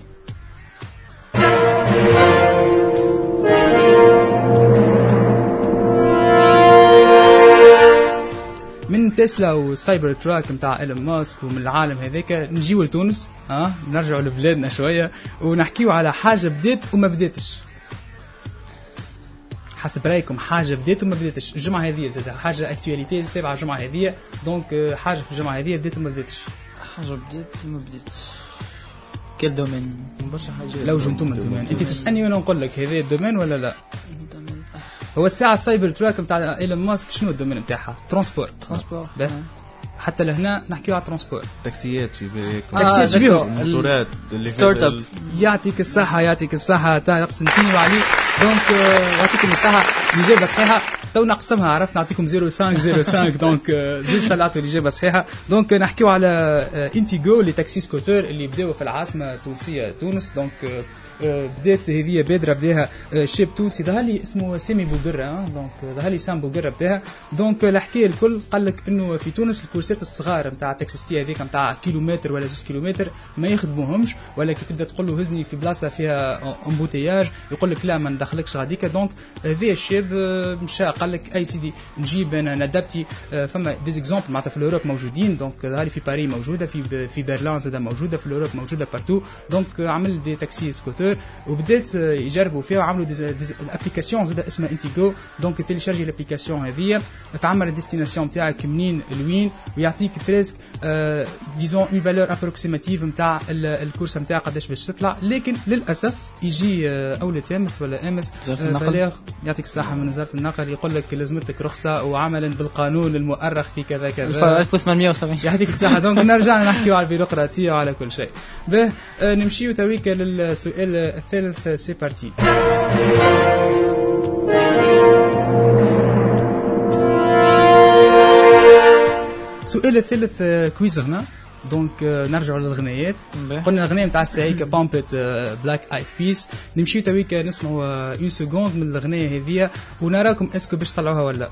من تسلا والسايبر تراك نتاع إيلون ماسك ومن العالم هذاك نجيو لتونس ها؟ نرجعوا لبلادنا شوية ونحكيو على حاجة بدات وما بداتش حسب رأيكم حاجة بدات وما بداتش الجمعة هذه زاد حاجة actualité تابعه الجمعة هذه. donc آه، حاجة في الجمعة هذه بدات وما بداتش حاجة بديت ما بديتش. quel domaine برشا حاجات لو جنتم ال domaine. أنت تسألني وأنا نقول لك هذا ال domaine ولا لا؟ domaine هو الساعة السايبر تراك نتاع إيلون ماسك شنو ال domaine نتاعها transport transport به. حتى لهنا نحكيو على transport تاكسيات في بالك آه، تاكسيات. شبيهم الموتورات اللي start-up. يعطيك الصحة يعطيك الصحة. طارق سنتيني وعلي. donc آه، يعطيكم الصحة. الإجابة صحيحة. تو نقسمها عرفت؟ نعطيكم 05 05 donc زوز طلعتوا الإجابة صحيحة. donc نحكيو على آه، IntiGo اللي taxi scooter اللي بداوا في العاصمة التونسية تونس. donc بدات هذه بادرة بداها شاب تونسي ظهر لي اسمه سامي بوقرة آه، donc ظهر لي سام بوقرة بداها donc الحكاية الكل قال لك انه في تونس الكورسات الصغار نتاع ال taxistes هذيك نتاع كيلومتر ولا زوج كيلومتر ما يخدموهمش ولا كي تبدا تقول له هزني في بلاصه فيها embouteillage يقول لك لا ما ندخلكش غاديكا donc هذا الشاب مشى قال لك اي سيدي نجيب أنا آه، فما des exemples معناتها في l'Europe موجودين donc ظهر في باريس موجوده في في برلين زاد موجوده في l'Europe موجوده partout donc عمل des taxis scooters وبدات آه، يجربوا فيها وعملوا ال application زاد اسمها IntiGo donc télécharger ال application هذه تعمر ال destination نتاعك منين لوين ويعطيك presque disons une valeur approximative نتاع الكورسه نتاعك قداش باش تطلع لكن للاسف يجي آه، اولى امس ولا امس. بلاغ يعطيك الصحة من وزارة النقل يقول لك لازمتك رخصة وعملا بالقانون المؤرخ في كذا كذا. 1870 يعطيك الصحة. donc نرجع نحكيو على البيروقراطية وعلى كل شيء. به آه، نمشيو تويكا للسؤال الثالث c'est parti السؤال الثالث quiz غنى donc آه، نرجعوا للغنيات. قلنا الغنية نتاع السايكا Pump It Black Eyed Peas نمشيو تويكا نسمعوا une seconde من الغنية هذيا ونراكم est-ce que باش تطلعوها ولا.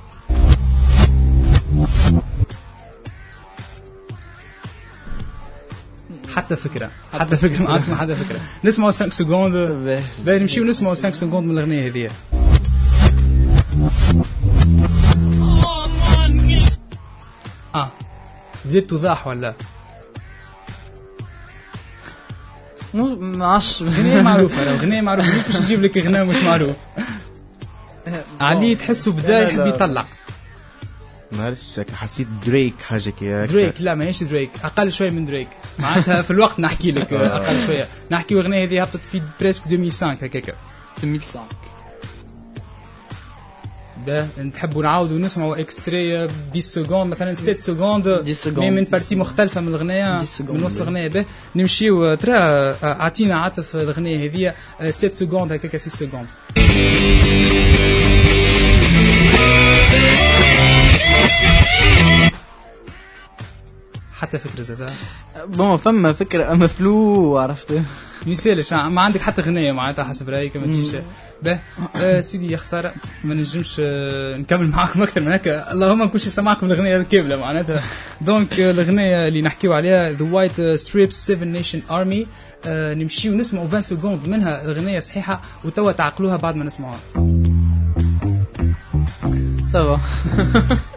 حتى فكرة. حتى فكرة. معكم حتى فكرة. نسمعوا 5 secondes. باهي نمشيو نسمعوا 5 secondes من الأغنية هذيا آه. بديت توضح ولا؟ مو ما عادش. غنية معروفة غنية معروفة. مش باش نجيب لك غناء مش معروف؟ علي تحسه بدا يحب يطلع. ما هكا حسيت دريك حاجة كي. دريك لا ماهيش دريك. أقل شوية من دريك. معناتها في الوقت نحكي لك أقل شوية. نحكي أغنية هذه هبطت في presque 2005 هكاك. 2005 ده نحبوا نعاودوا نسمعوا extrait 10 secondes مثلا 7 secondes 10 secondes، mais من 10 parties. مختلفة من الأغنية 10 secondes. من وسط الأغنية. به نمشيو ترى أعطينا عاطف الأغنية هذه 7 secondes هكاك 6 secondes. حتى فكرة زاد bon فما فكرة اما فلو عرفت؟ ما يسالش ما عندك حتى غنية معناتها حسب رأيك ما تجيش. به. آه سيدي يا خسارة ما نجمش آه نكمل معاكم أكثر من هكا اللهم نكونش سمعكم الأغنية كامله معناتها. donc آه الأغنية اللي نحكيو عليها The White Stripes 7 Nation Army نمشيو نسمعوا 20 secondes منها الأغنية صحيحة وتوا تعقلوها بعد ما نسمعوها. ça va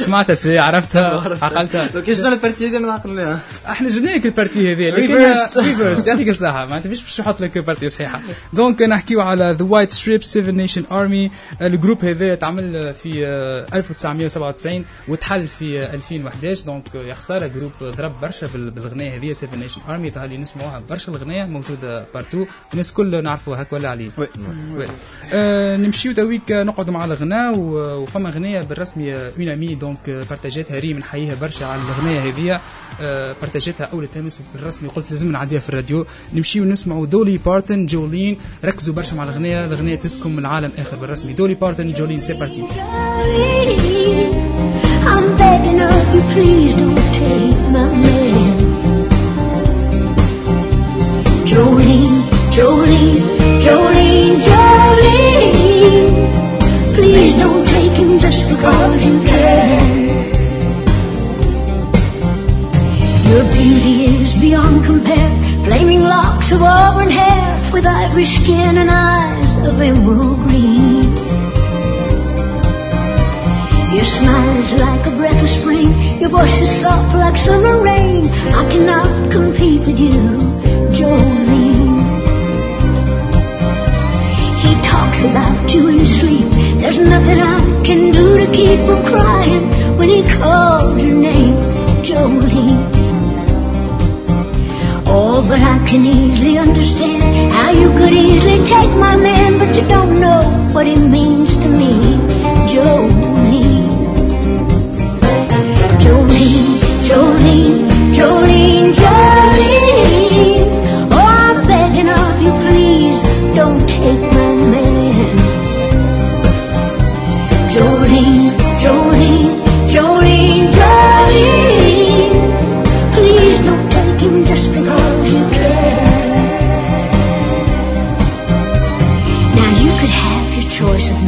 سمعتها سي عرفتها عقلتها. لو كي جبنا ال partie هذه ما عقلناها إحنا جبنا لك ال partie هذه لكن. reverse يعطيك الصحة. معناتها مش باش نحط لك partie صحيحة. donc نحكيو على The White Stripes Seven Nation Army ال groupe هذا تعمل في آه، 1997 وتحل في آه، 2011 donc آه، يا خسارة groupe ضرب برشا بال- بالغنية هذه Seven Nation Army ظهر لي نسمعوها برشا الغنية موجودة partout الناس الكل نعرفوها هكا ولا عليه. آه، نمشيو تويك آه، نقعدوا مع الغناء وفما غنية بالرسمي un ami donc آه، بارتاجاتها ريم نحييها برشا على الغنية هذه آه، بارتاجاتها أول تامس بالرسمي قلت لازم نعديها في الراديو. نمشيو نسمعوا Dolly Parton Jolene ركزوا برشا مع الغنية الغنية تسكن من العالم آخر بالرسمي. Dolly Parton Jolene c'est parti. Jolene, Jolene, Jolene, Jolene. Please don't take him just because you can. Your beauty is beyond compare. Flaming locks of auburn hair with ivory skin and eyes of emerald green. Your smile is like a breath of spring. Your voice is soft like summer rain. I cannot compete with you, Jolene. Talks about you in sleep. There's nothing I can do to keep from crying when he calls your name, Jolene. Oh, but I can easily understand how you could easily take my man, but you don't know what he means to me, Jolene. Jolene, Jolene, Jolene, Jolene.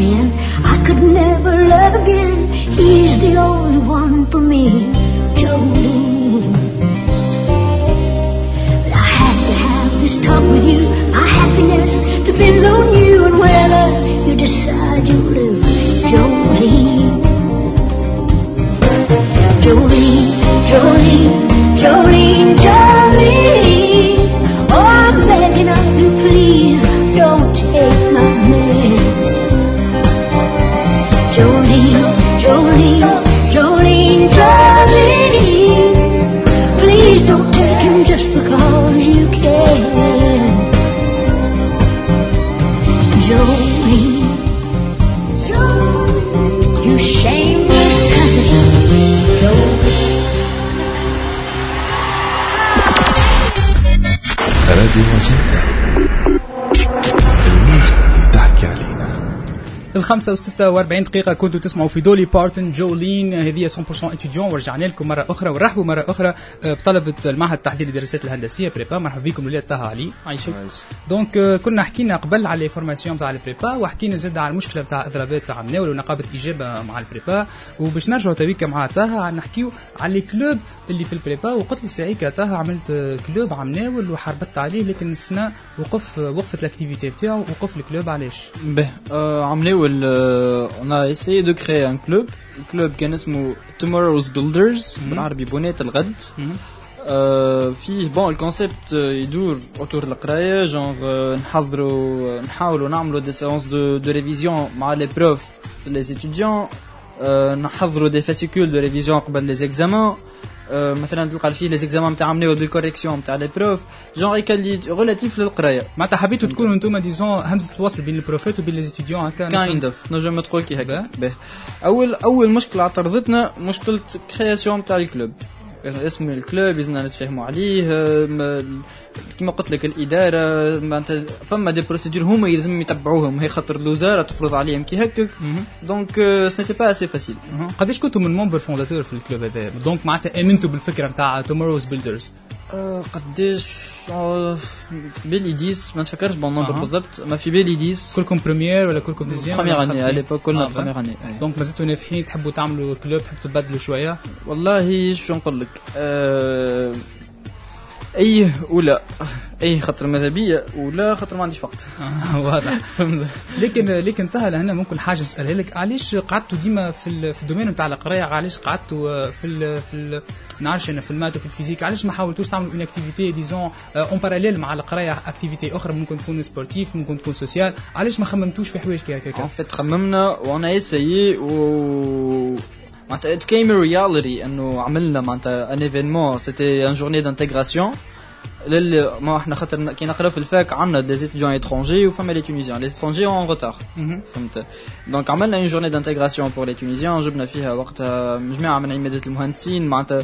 mía راديو مازنتا الخمسة والستة وأربعين دقيقة. كنتوا تسمعوا في Dolly Parton Jolene. هذه 100% étudiant. ورجعنا لكم مرة أخرى ونرحبوا مرة أخرى آه، بطلبة المعهد التحضيري للدراسات الهندسية prépa. مرحبا بكم ولاد طه علي. عايشك donc آه، كنا حكينا قبل على formation تاع ال prépa وحكينا زاد على المشكلة تاع إضرابات تاع مناول ونقابة إجابة مع ال prépa. وباش نرجعوا تويكا مع طه نحكيو على ال club اللي في ال prépa. وقلت لي ساعيكا طه عملت آه، club عم ناول وحربت عليه لكن السنة وقف آه، وقفت ال activité بتاعه وقف ال club علاش؟ به آه عملوا on a essayé de créer un club ال club كان اسمه Tomorrow's Builders بالعربي بناة الغد آه فيه bon ال concept يدور autour القرايه جونغ آه، نحضروا نحاولوا نعملوا des séances de de révision مع les profs les étudiants نحضروا des fascicules de révision قبل les examens آه، مثلا تلقى فيه les examens نتاع عملوا بال correction نتاع les profs genre يكلي relatif للقراية. معناتها حبيتوا تكونوا أنتم disons همزة الوصل بين البروفيت وبين les étudiants هكا kind of نجم تقول كي هكا. اول أول مشكلة اعترضتنا مشكلة création تاع ال club. اسم ال club لازمنا نتفاهموا عليه م- كما قلت لك الإدارة معناتها فما des procédures هما يلزم يتبعوهم. هي خاطر الوزارة تفرض عليهم كي هكاك. donc c'était pas assez facile. قداش كنتوا من membres fondateurs في ال club هذا؟ donc معناتها آمنتوا بالفكرة نتاع Tomorrow's Builders قداش آه، في بالي 10 ما نتفكرش bon nombre. بالضبط. ما في بالي 10 كلكم première ولا كلكم deuxième première année على l'époque كلنا première année donc مازلتوا نافحين تحبوا تعملوا club تحبوا تبدلوا شوية؟ والله شو نقول لك؟ أي ولا أي خاطر ماذا بيا ولا خاطر ما عنديش وقت. واضح لكن لكن طه لهنا ممكن حاجة نسالها لك. علاش قعدتوا ديما في في ال domaine نتاع القراية؟ علاش قعدتوا آه، في ال في ال نعرفش أنا في ال maths وفي ال physique؟ علاش ما حاولتوش تعملوا une activité disons en parallèle مع القراية activité أخرى؟ ممكن تكون sportive ممكن تكون sociale علاش ما خممتوش في حوايج كي هكاك؟ فيت خممنا on a essayé و معناتها it came a reality إنه عملنا معناتها un événement c'était une journée d'intégration للي ما إحنا خاطر كي نقراو في ال fac عندنا des étudiants étrangers وفما les tunisiens les étrangers en retard فهمت؟ donc عملنا une journée d'intégration pour les tunisiens جبنا فيها وقتها جماعة من عمادة المهندسين. معناتها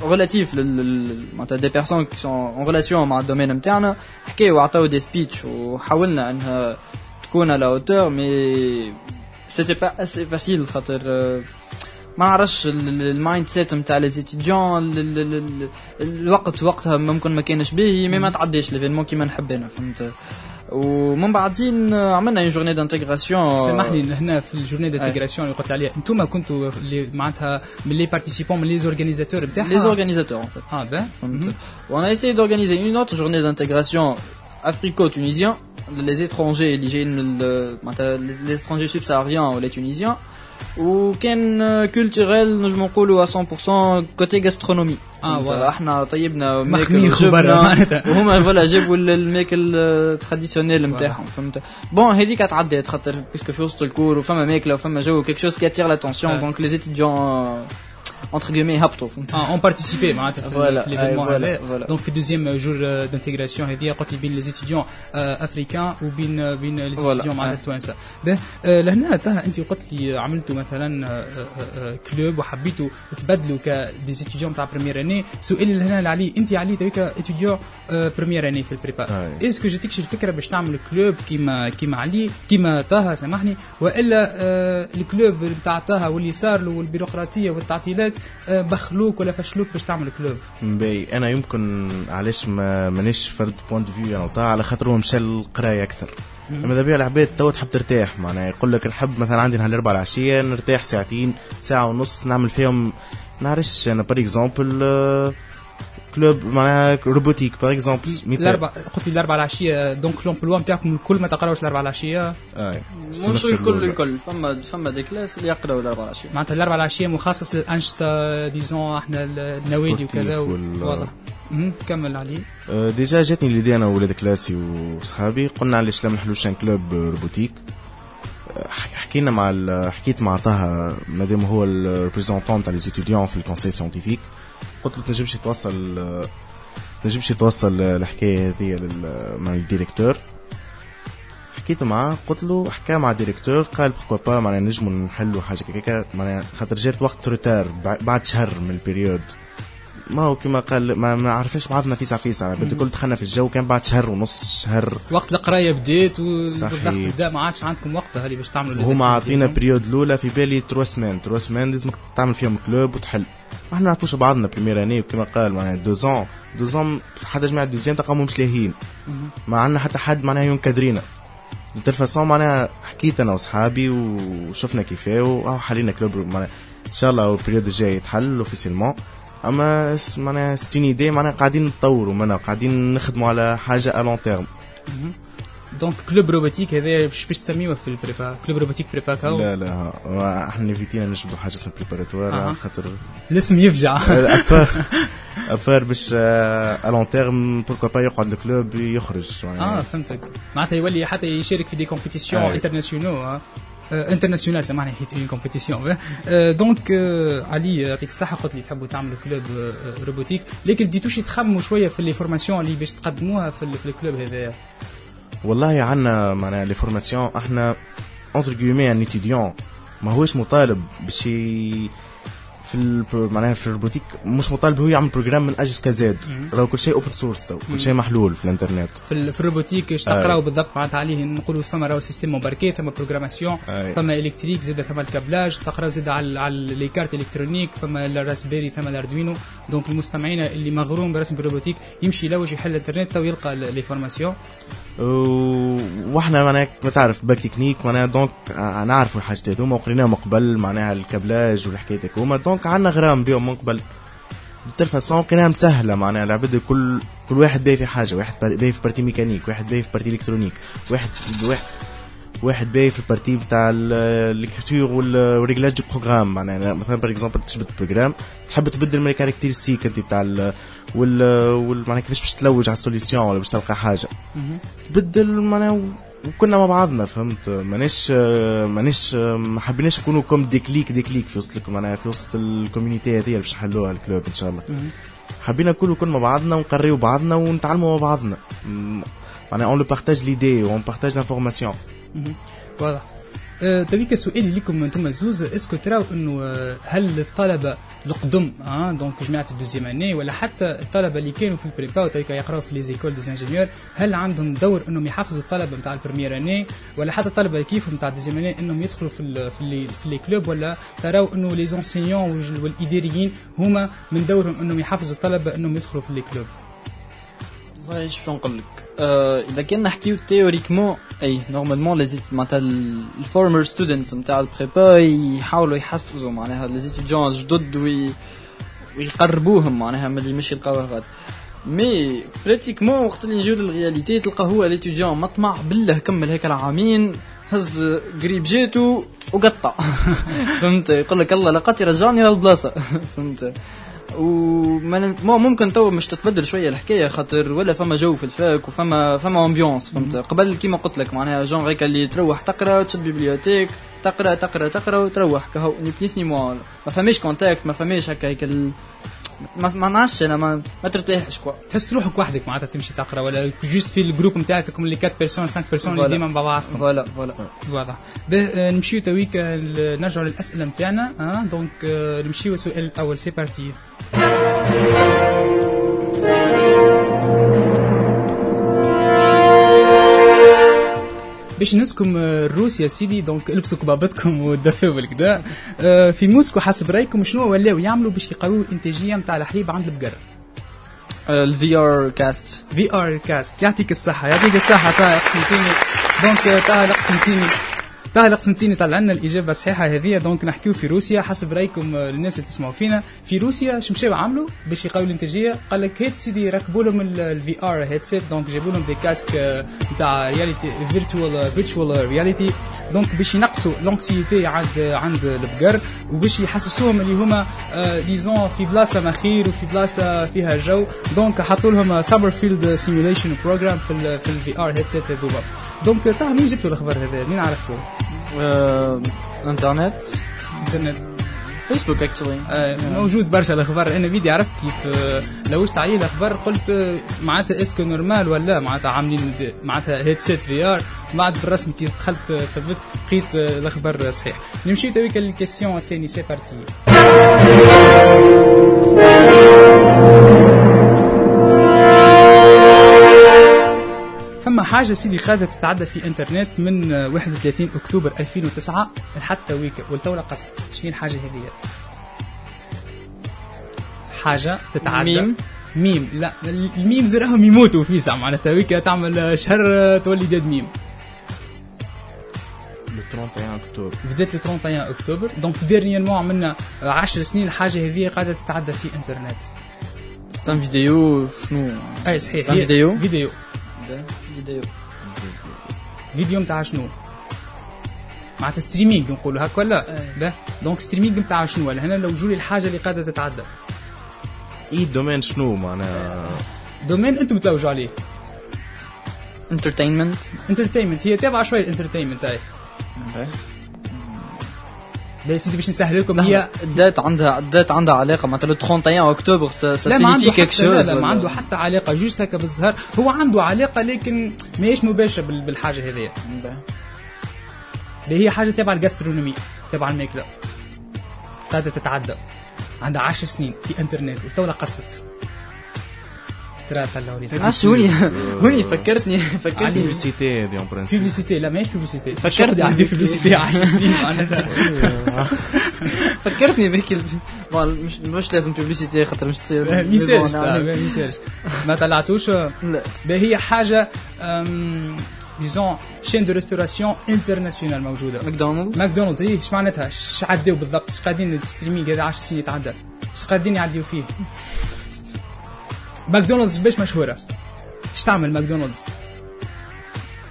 relatif معناتها des personnes qui sont en relation مع ال domaine نتاعنا حكاو وعطاو des speech وحاولنا إنها تكون à la hauteur mais c'était pas assez facile خاطر ما نعرفش ال mindset نتاع les étudiants الوقت وقتها ممكن ما كانش باهي mais ما تعداش l'événement كيما نحب أنا فهمت؟ ومن بعدين آه، عملنا une journée d'intégration سامحني هنا في ال journée d'intégration اللي قلت عليها أنتم كنتوا اللي معناتها من les participants من les organisateurs نتاعها les organisateurs en fait. آه باه فهمت؟ On a essayé d'organiser une autre journée d'intégration africo-tunisien, les étrangers اللي جايين من ال- معناتها les étrangers subsahariens ou les tunisiens. وكان culturel نجم نقولوا 100% côté gastronomie آه، واضح. إحنا طيبنا مخميخ ماكل وبرا وجبنا معناتها. وهما voilà جابوا ال- الماكل traditionnel نتاعهم فهمت bon هذيك تعدات خاطر puisque في وسط ال cour وفما ماكله وفما جو quelque chose qui attire l'attention آه. donc les étudiants entre guillemets هبطوا فهمت آه ont participé معناتها في, l'événement هذا. donc في ال deuxième journée d'intégration هذه قلت لي بين les étudiants africains وبين بين les étudiants معناتها. التوانسه لهنا تاه انت قلت لي عملتوا مثلا club وحبيتوا تبدلوا ك des étudiants تاع première année سؤالي لهنا اللي علي انت علي توا ك étudiant première année في ال prépa. est-ce que جاتكش الفكرة باش تعمل club كيما كيما علي كيما طه سامحني والا ال club نتاع طه واللي صار له والبيروقراطيه والتعطيلات آه، بخلوك ولا فشلوك باش تعمل club. باهي أنا يمكن علاش ما مانيش فرد point de vue وطه على خاطر هو مشى للقرايه أكثر أما ذا بيع العباد تو تحب ترتاح معناها يقول لك نحب مثلا عندي نهار الأربعاء العشية نرتاح ساعتين ساعة ونص نعمل فيهم نعرفش أنا par exemple club معناها robotique par exemple الاربع قلت لي الاربع العشيه donc l'emploi نتاعكم الكل ما تقراوش الاربع العشيه مش الكل الكل فما فما des classes اللي يقراوا الاربع عشية معناتها الاربع العشيه مخصص للانشطه disons إحنا النوادي وكذا واضح. كمل علي déjà جاتني l'idée أنا وولاد كلاسي وصحابي قلنا علاش لا ما نحلوش un club robotique حكينا مع حكيت مع طه مادام هو ال représentant تاع les في ال conseil scientifique قلت له تنجمش توصل تنجمش توصل الحكاية هذه مع ال directeur. حكيت معاه قلت له حكى مع ال directeur قال pourquoi pas معناها نجموا نحلوا حاجة كيكا معناها خاطر جات وقت retard بع- بعد شهر من ال période ما هو كما قال ما, ما عرفناش بعضنا فيسع فيسع بدي كل دخلنا في الجو كان بعد شهر ونص شهر. وقت القراية بديت. والضغط بدا ما عادش عندكم وقت اللي باش تعملوا هما activités. période الأولى في بالي trois semaines trois semaines لازمك تعمل فيهم club وتحل. ما إحنا نعرفوش بعضنا première année وكما قال معناها disons disons حتى جماعة deuxième تلقاهم مش لاهيين ما عندنا حتى حد معناها ي encadre نا. de toute façon معناها حكيت أنا وصحابي وشفنا كيفاه وهو حلينا club معناها إن شاء الله ال période الجاي يتحل officiellement أما معناها c'est une idée معناها قاعدين نطوروا منها قاعدين نخدموا على حاجة à long terme donc club robotique هذا باش باش تسميوه في ال prépa club robotique prépa كاو؟ لا لا. إحنا évit ينا نجبدوا حاجة اسمها préparatoire. خاطر الاسم يفجع. افار افار باش à long terme pourquoi pas يقعد ال club يخرج آه معناها فهمتك. معناتها يولي حتى يشارك في des compétitions أي. internationales سامحني حيت en compétition donc علي يعطيك الصحة قلت لي تحبوا تعملوا club robotique لكن بديتوش تخمموا شوية في les formations اللي باش تقدموها في, ال- في ال club هذا والله عندنا معناها les formations إحنا entre guillemets un étudiant ما هوش مطالب باش في معناها في ال robotique مش مطالب هو يعمل programme من A jusqu'à Z راهو كل شيء open source تو كل شيء محلول في الانترنت. في, ال- في ال robotique اش تقراو بالضبط معناتها عليه نقولوا فما راهو système embarqué ثم programmation أي. فما électrique زاد ثم ال câblage تقراو زاد على على les cartes électroniques فما ال Raspberry ثم ال Arduino donc المستمعين اللي مغروم برسم ال robotique يمشي يلوج يحل الانترنت تو يلقى les formations وإحنا معناها ما تعرف bac technique معناها donc نعرفوا الحاجات هذوما وقريناهم من قبل معناها ال câblage والحكايات هذوما donc عندنا غرام بهم من قبل. de façon لقيناها مسهله معناها العباد كل كل واحد باي في حاجة واحد باي في partie mécanique واحد باي في partie électronique واحد واحد واحد في ال partie بتاع ال écriture وال réglage du programme معناها مثلا par exemple تجبد programme تحب تبدل من ال caractéristiques انت بتاع ال وال معناها كيفاش باش تلوج على ال solution ولا باش تلقى حاجة. تبدل معناها وكنا مع بعضنا فهمت؟ مانيش مانيش ما حبيناش نكونوا comme des cliques des cliques في وسط معناها في وسط ال community هذه باش نحلوها ال club إن شاء الله. حبينا كل كل مع بعضنا ونقريو بعضنا ونتعلموا مع بعضنا. معناها on le partage l'idée on partage l'information واضح تويك سؤالي لكم أنتم زوز est-ce que تراو انه هل الطلبه القدم آه donc جماعة ال deuxième année ولا حتى الطلبه اللي كانوا في ال prépa وتويك يقراوا في les écoles d'ingénieurs هل عندهم دور انهم يحفزوا الطلبه نتاع ال première année ولا حتى الطلبه اللي كيفهم نتاع ال deuxième année انهم يدخلوا في ال في les في les clubs ولا تراو انه les anciens والاداريين هما من دورهم انهم يحفزوا الطلبه انهم يدخلوا في les clubs والله شو نقول لك اذا كان نحكيو تيوريكمون اي نورمالمون لي معناتها الفورمر ستودنتس نتاع البريبا يحاولوا يحفزوا معناها لي ستوديون جدد وي ويقربوهم معناها من اللي مش يلقاوه غاد مي براتيكمون وقت اللي نجيو للرياليتي تلقى هو ليتيديون مطمع بالله كمل هيك العامين هز قريب جيتو وقطع فهمت يقول لك الله لقد رجعني للبلاصه فهمت وما ممكن تو مش تتبدل شوية الحكاية خاطر ولا فما جو في الفاك وفما فما امبيونس فهمت؟ قبل كيما قلت لك معناها جون هيك اللي تروح تقرأ تشد بيبليوتيك تقرا تقرا تقرأ وتروح كهو ni plus ni moins ما فماش contact ما فماش هكا هيك ال... ما ما نعرفش أنا ما, ما ترتاحش quoi. تحس روحك وحدك معناتها تمشي تقرأ ولا juste في ال groupe نتاعكم اللي 4 personnes 5 personnes اللي. ديما مع بعضكم voilà voilà. واضح به آه، نمشيو تويك نرجعوا للأسئلة نتاعنا آه donc نمشيو السؤال الأول. c'est parti باش نسكم آه، روسيا سيدي دونك البسوا كبابتكم ودفاو الكدا آه، في موسكو حسب رأيكم شنو ولاو يعملوا باش يقويوا الإنتاجية نتاع الحليب عند البقر؟ الفي ار كاست في ار كاست يعطيك الصحة يعطيك الصحة طه قسمتيني دونك طه قسمتيني طه قسمتيني طلع لنا الإجابة الصحيحة هذه. دونك نحكيو في روسيا. حسب رأيكم آه، الناس اللي تسمعوا فينا في روسيا شو مشاو عملوا باش يقويوا الإنتاجية؟ قال لك هات سيدي ركبوا لهم الفي ار هيدسيت دونك جابوا لهم دي كاسك نتاع réalité virtuelle virtual reality donc باش ينقصوا l'anxiété عند عند البقر وباش يحسسوهم اللي هما disons في بلاصة مخير وفي بلاصة فيها جو. donc حطوا لهم summer field simulation program في في ال VR headset هذوما. donc تاع مين جبتوا الخبر هذا؟ مين عرفتوه آه، إنترنت. إنترنت. فيسبوك actually آه، موجود برشا الأخبار. أنا فيديو عرفت كيف آه، لوجت عليه الأخبار قلت معناتها est-ce que normal ولا معناتها عاملين معناتها headset VR بعد بالرسم كي دخلت ثبت لقيت الأخبار صحيح. نمشي تويك لل question الثاني c'est parti فما حاجة سيدي قاعدة تتعدى في إنترنت من آه، 31 أكتوبر 2009 لحتى تويك on tout cas شنو الحاجة هذه؟ حاجة تتعدى. ميم؟ ميم. لا الميم زراهم يموتوا في ساعة. معناتها ويك تعمل شهر تولي داد ميم. لو 31 اكتوبر بدأت ال 31 أكتوبر. دونك ديرنييرمون عملنا 10 سنين الحاجة هذه قاعدة تتعدى في إنترنت. ستان فيديو شنو؟ أي صحيح. ستان هي فيديو. فيديو فيديو فيديو نتاع شنو معناتها ستريمينغ نقولوا هكا ولا؟ باه. donc streaming نتاع شنو؟ ولا هنا لو جولي الحاجة اللي قاعدة تتعدى اي ال domaine شنو معناها؟ domaine أنتم تلوجوا عليه. entertainment entertainment هي تابعة شوية ال entertainment اي لا سيدي باش نسهل لكم هي ال date عندها ال date عندها علاقة معناتها le 31 octobre ça signifie quelque chose لا ما عنده حتى علاقة juste هكا بالظهر هو عنده علاقة لكن ماهيش مباشرة بال- بالحاجة هذيا. اللي هي حاجة تبع الجاسترونومي تبع الماكلة. قاعدة تتعدى. عندها عشر سنين في انترنت وتولى قصت. ترى طلعوا لي عرفت هوني؟ هوني فكرتني فكرتني. بيبليسيتي هذه اون برانسيب بيبليسيتي لا ماهيش بيبليسيتي فكرتني فكرت عندي بيبليسيتي 10 سنين. معناتها فكرتني بهيك ما- مش مش لازم بيبليسيتي خاطر مش تصير ما يسالش. ما يسالش ما طلعتوش؟ لا. هي حاجة disons chaîne de restauration internationale موجودة. ماكدونالدز ماكدونالدز إيه إيش معناتها؟ إيش عداو بالضبط؟ إيش قاعدين ال streaming هذا 10 سنين يتعدى؟ إيش قاعدين يعديو فيه؟ ماكدونالدز باش مشهورة. إيش تعمل ماكدونالدز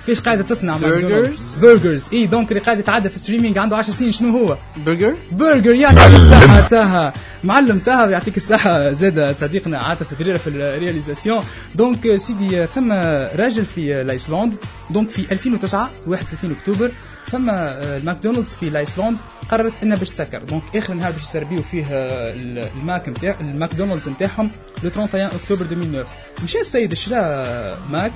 فيش قاعدة تصنع ماكدونالدز burgers إي donc اللي قاعد يتعدى في ال streaming عنده 10 سنين شنو هو؟ burger burger يعطيك الصحة طه. معلم طه يعطيك الصحة. زاد صديقنا عاطف دريرة في ال réalisation. donc سيدي ثم راجل في l'Islande donc في 2009 31 أكتوبر. ثم الماكدونالدز في l'Islande قررت إنها باش تسكر. donc آخر نهار باش يسربيو فيه ال- الماك نتاع الماكدونالدز نتاعهم le 31 أكتوبر 2009 مشى السيد شرا ماك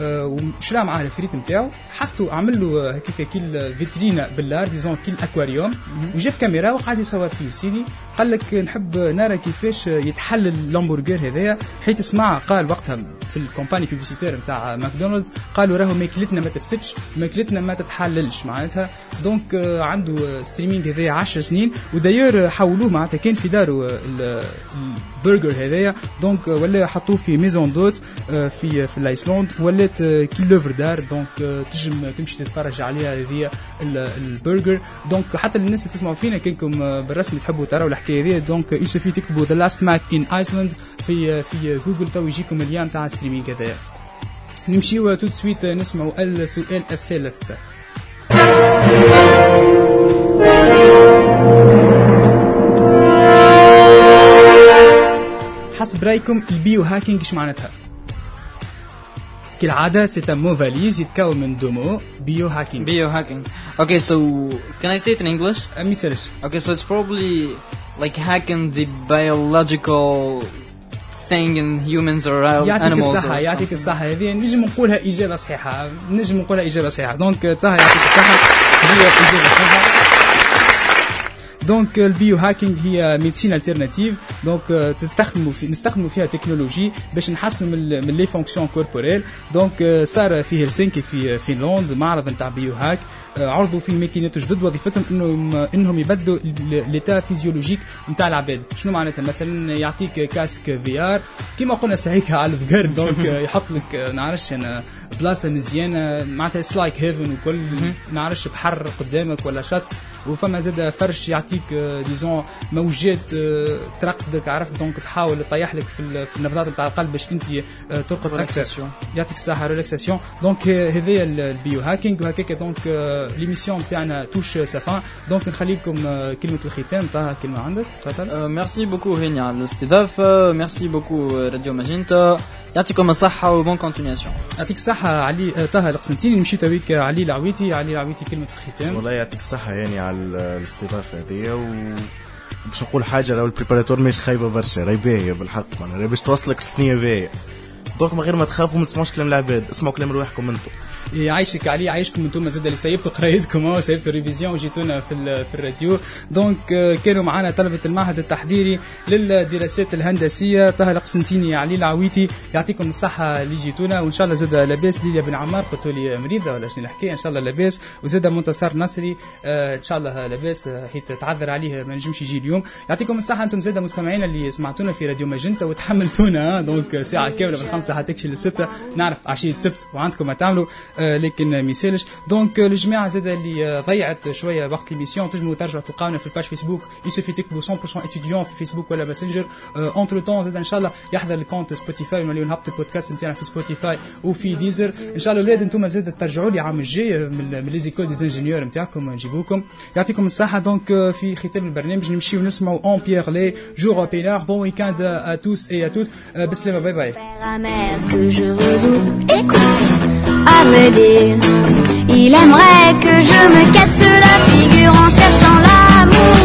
آه، وشرا معاه الفريت نتاعو حطوا عمل له هكاك كيل فيترينا بلار disons كيل أكواريوم. وجاب كاميرا وقعد يصور فيه. سيدي قال لك نحب نرى كيفاش يتحل اللامبورغر هذايا. حيت سمع قال وقتها في الكومباني بيبليسيتير نتاع ماكدونالدز قالوا راهو ماكلتنا ما تفسدش ماكلتنا ما تتحللش. معناتها. دونك آه، عنده ستريمينج هذايا 10 سنين. ودايور حولوه معناتها. كان في داره آه، ال- البرجر هذايا. دونك آه، ولا حطوه في ميزون دوت آه، في في الايسلاند ولات آه، كي لوفر دار دونك تنجم تمشي تتفرج عليها هذه ال- ال burger donc حتى الناس اللي تسمعوا فينا كانكم بالرسمي تحبوا تراو الحكاية هذه donc il suffit تكتبوا the last Mac in Iceland في في جوجل تو يجيكم ال lien تاع streaming هذايا. نمشيو tout de suite نسمعوا السؤال الثالث حسب رايكم ال biohacking إيش معناتها؟ كالعادة c'est mot valise يتكون من deux mots bio hacking Biohacking. Okay, so can I say it in English? ما يسالش Okay, so it's probably like hacking the biological thing in humans or يعطيك. الصحة يعطيك. الصحة هذه نجم نقولها إجابة صحيحة نجم نقولها إجابة صحيحة donc طه يعطيك الصحة هي إجابة صحيحة donc ال biohacking هي médecine alternative donc تستخدموا في نستخدموا فيها تكنولوجي باش نحسنوا من من les fonctions corporelles donc صار في هلسنكي في فنلند معرض نتاع biohack عرضوا فيه ماكينات جدد وظيفتهم انهم إنهم يبدلوا l'état physiologique نتاع العباد. شنو معناتها؟ مثلا يعطيك casque VR كيما قلنا ساعيك على الفقر donc يحط لك نعرفش أنا بلاصة مزيانة معناتها it's like heaven وكل نعرفش بحر قدامك ولا شط. وفما زاد فرش يعطيك آه، des ondes موجات آه، ترقدك عرفت؟ donc تحاول تطيح لك في ال- في النبضات نتاع القلب باش انت آه، ترقد أكثر. يعطيك الصحة relaxation donc آه، هذايا ال- ال biohacking وهكاك donc آه، l'émission تاعنا touche sa fin donc نخلي لكم آه، كلمة الختام. طه كلمة عندك؟ تفضل. Merci beaucoup هاني على الاستضافة merci beaucoup راديو ماجنتا يعطيكم الصحة و bonne continuation. يعطيك الصحة علي آه، طه القسنطيني نمشي تويك آه، علي العويتي. علي العويتي كلمة الختام. والله يعطيك الصحة يعني على ال- الاستضافة هذه و باش نقول حاجة راهو ال préparatoire مش خايبة برشا راهي باهية بالحق. معناها باش توصلك للثنية باهية. donc من غير ما تخافوا ما تسمعوش كلام العباد. اسمعوا كلام رواحكم أنتم. يعيشك علي يعيشكم أنتم. زاد اللي سيبتوا قرايتكم اهو سيبتوا ال révision وجيتونا في في الراديو. donc آه، كانوا معنا طلبة المعهد التحضيري للدراسات الهندسية طه القسنطيني علي العويتي. يعطيكم الصحة اللي جيتونا وإن شاء الله زاد لاباس. ليليا بن عمار قلت لي مريضة ولا شنو الحكاية إن شاء الله لاباس. وزاد منتصر نصري آه، إن شاء الله لاباس آه، حيت تعذر عليه ما نجمش يجي اليوم. يعطيكم الصحة أنتم زاد مستمعينا اللي سمعتونا في راديو ماجنتا وتحملتونا donc ساعة كاملة من خمسة حتى تكشي للسته نعرف عشية سبت وعندكم ما تعملوا آه، لكن ما يسالش. donc الجماعه زاد اللي ضيعت شوية وقت l'émission تنجموا ترجعوا تلقاونا في ال page Facebook il suffit تكتبوا 100% étudiants في فيسبوك ولا Messenger entre temps زاد ان شاء الله يحضر ال compte Spotify ونوليو نهبط البودكاست نتاعنا في Spotify وفي Deezer ان شاء الله الاولاد أنتم زاد ترجعوا لي عام الجاي آه، من من les écoles d'ingénieurs نتاعكم. نجيبوكم. يعطيكم الصحة. donc آه، في ختام البرنامج نمشيو نسمعوا اون بيير لي جور بيلار bon week-end à tous et à toutes بسلامة. باي باي que je redoute, écoute, à me dire, Il aimerait que je me casse la figure en cherchant l'amour.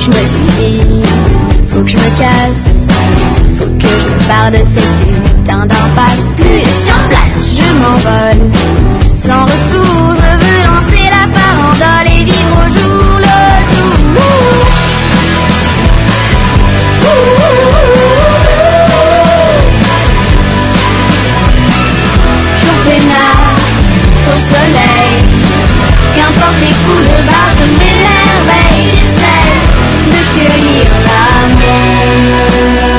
Je me suis dit, faut que je me casse, faut que je me barre de cette putain d'impasse. Plus sur place, je m'envole, sans retour. Dis mon jour le jour. pénard au soleil, qu'importe les coups de barre de mes merveilles, j'essaie de cueillir ma mère.